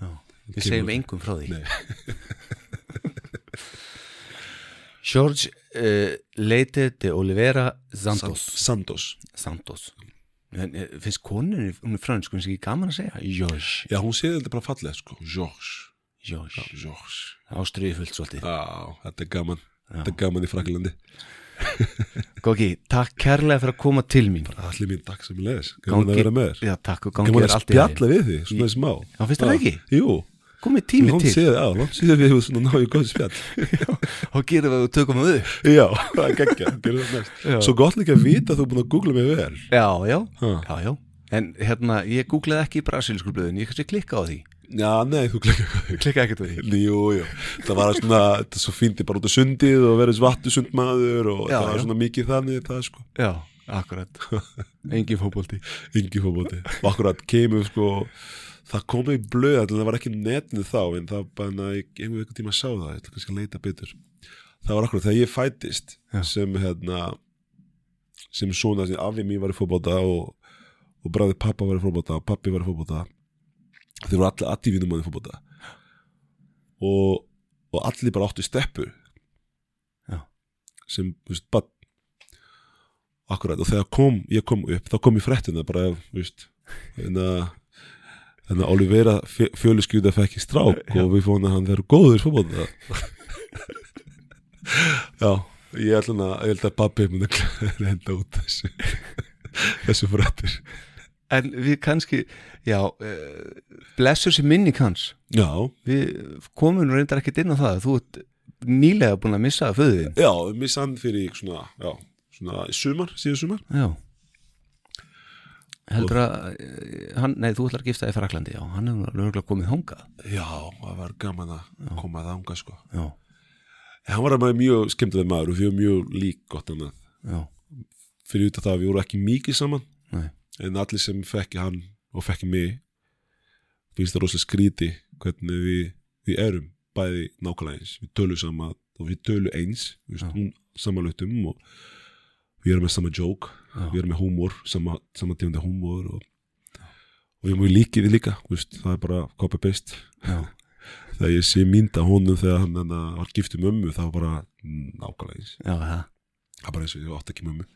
Við segjum engum frá því. George uh, Leite de Oliveira Santos. Santos. Santos. En, eh, Finnst konunni, hún er fransk, hún er ekki gaman að segja? George. Já, hún séð þetta bara fallega sko. George ástriðfullt svolítið. Já, þetta er gaman. Þetta er gaman í Fraklandi Góki, takk kærlega fyrir að koma til mín. Allir mín takk sem ég les, gaman Gangi- að vera með þér. Já, takk og gangi gaman er að allt í lagi. spjalla við því, svona smá. Já, finnst þér það ekki? jú, Komið tími til. síðan, við hefum svona náðu góð spjall. Og gerum við og tökum við já, það er geggja, svo gott líka að vita að þú er búin að googla mig vel. Já, já, já, já. En hérna, ég googlaði ekki í brasilísku blöðin Ég kannski klikka á því já, nei, þú klikka hvað Klikka ekkert á því. Jú, jú, það var svona, er svo fíndi bara út á sundið og verið svattu sundmaður og Já, það var já. svona mikið þannig það sko, Já, akkurat. Engin fótbolti. Yngi fórbóti og akkurat kemur sko, það komið í blöð, það var ekki netnið þá en það bara, einhver eitthvað tíma sá það, ég ætla kannski að leita betur. Það var akkurat þegar ég fættist Já. sem hérna sem svona, sem afi mín var í fórbóta og, og bræði pappa var í fórbóta og pappi var í fórbóta þeir voru allir allir vinnum í fórbóta og, og allir bara áttu steppu. Já. sem, þú veist, bara akkurat, og þegar kom, ég kom upp þá kom ég fréttina bara, þú veist en að en að Olivera fjöluskjúða fekk í strák og við fóðum að hann verður góður fórbóta já, ég ætla að held að pappi mun að reynda út þessu þessu fréttir En við kannski, já uh, Blessur sér minni kanns já, Við komum nú reyndar ekkert inn á það. Þú ert nýlega búin að missa föðin já, missann fyrir svona, já, svona sumar, síðan sumar. Já. Heldur að, eh, hann, nei þú ætlar að gifta í Fraklandi, já, hann hefur lögurlega komið hongað já, það var gaman að koma að ánga sko. Já, hann var að mjög skemmtileg maður og við erum mjög lík gott annað. Fyrir út af það að við vorum ekki mikið saman. Nei en allir sem fekki hann og fekki mig finnst það rosalega skríti hvernig við, við erum bæði nákvæmlega eins. Við tölum sama og við tölum eins við hún samanlögtum og við erum með sama joke Já. við erum með húmor, sama, sama tegunda húmor og, og við erum mjög líkið við líka veist, það er bara copy-paste Já, þegar ég sé mynda honum þegar hann, hann var gift um mömmu þá var bara nákvæmlega eins. Það það er bara eins og ég átti ekki mömmu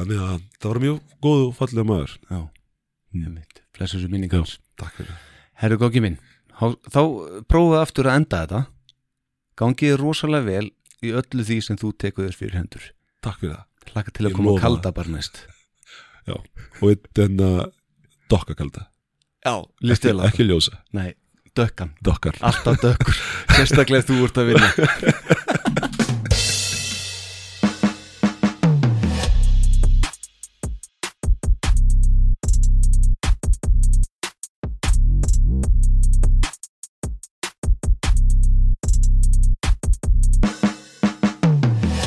þannig að það var mjög góð og fallega maður. Já, Mm. ég mitt Blessur sér minni kanns takk fyrir. Herru góki minn, þá, þá prófaðu aftur að enda þetta. Gangið rosalega vel í öllu því sem þú tekur þér fyrir hendur. Takk fyrir það. Laka til að Ég koma að kalda bara næst. Já, og þetta er enna dokkakalda, Já, á ekki ljósa. Nei, dökkan, dokkar, alltaf dökkur. Sérstaklega þú ert að vinna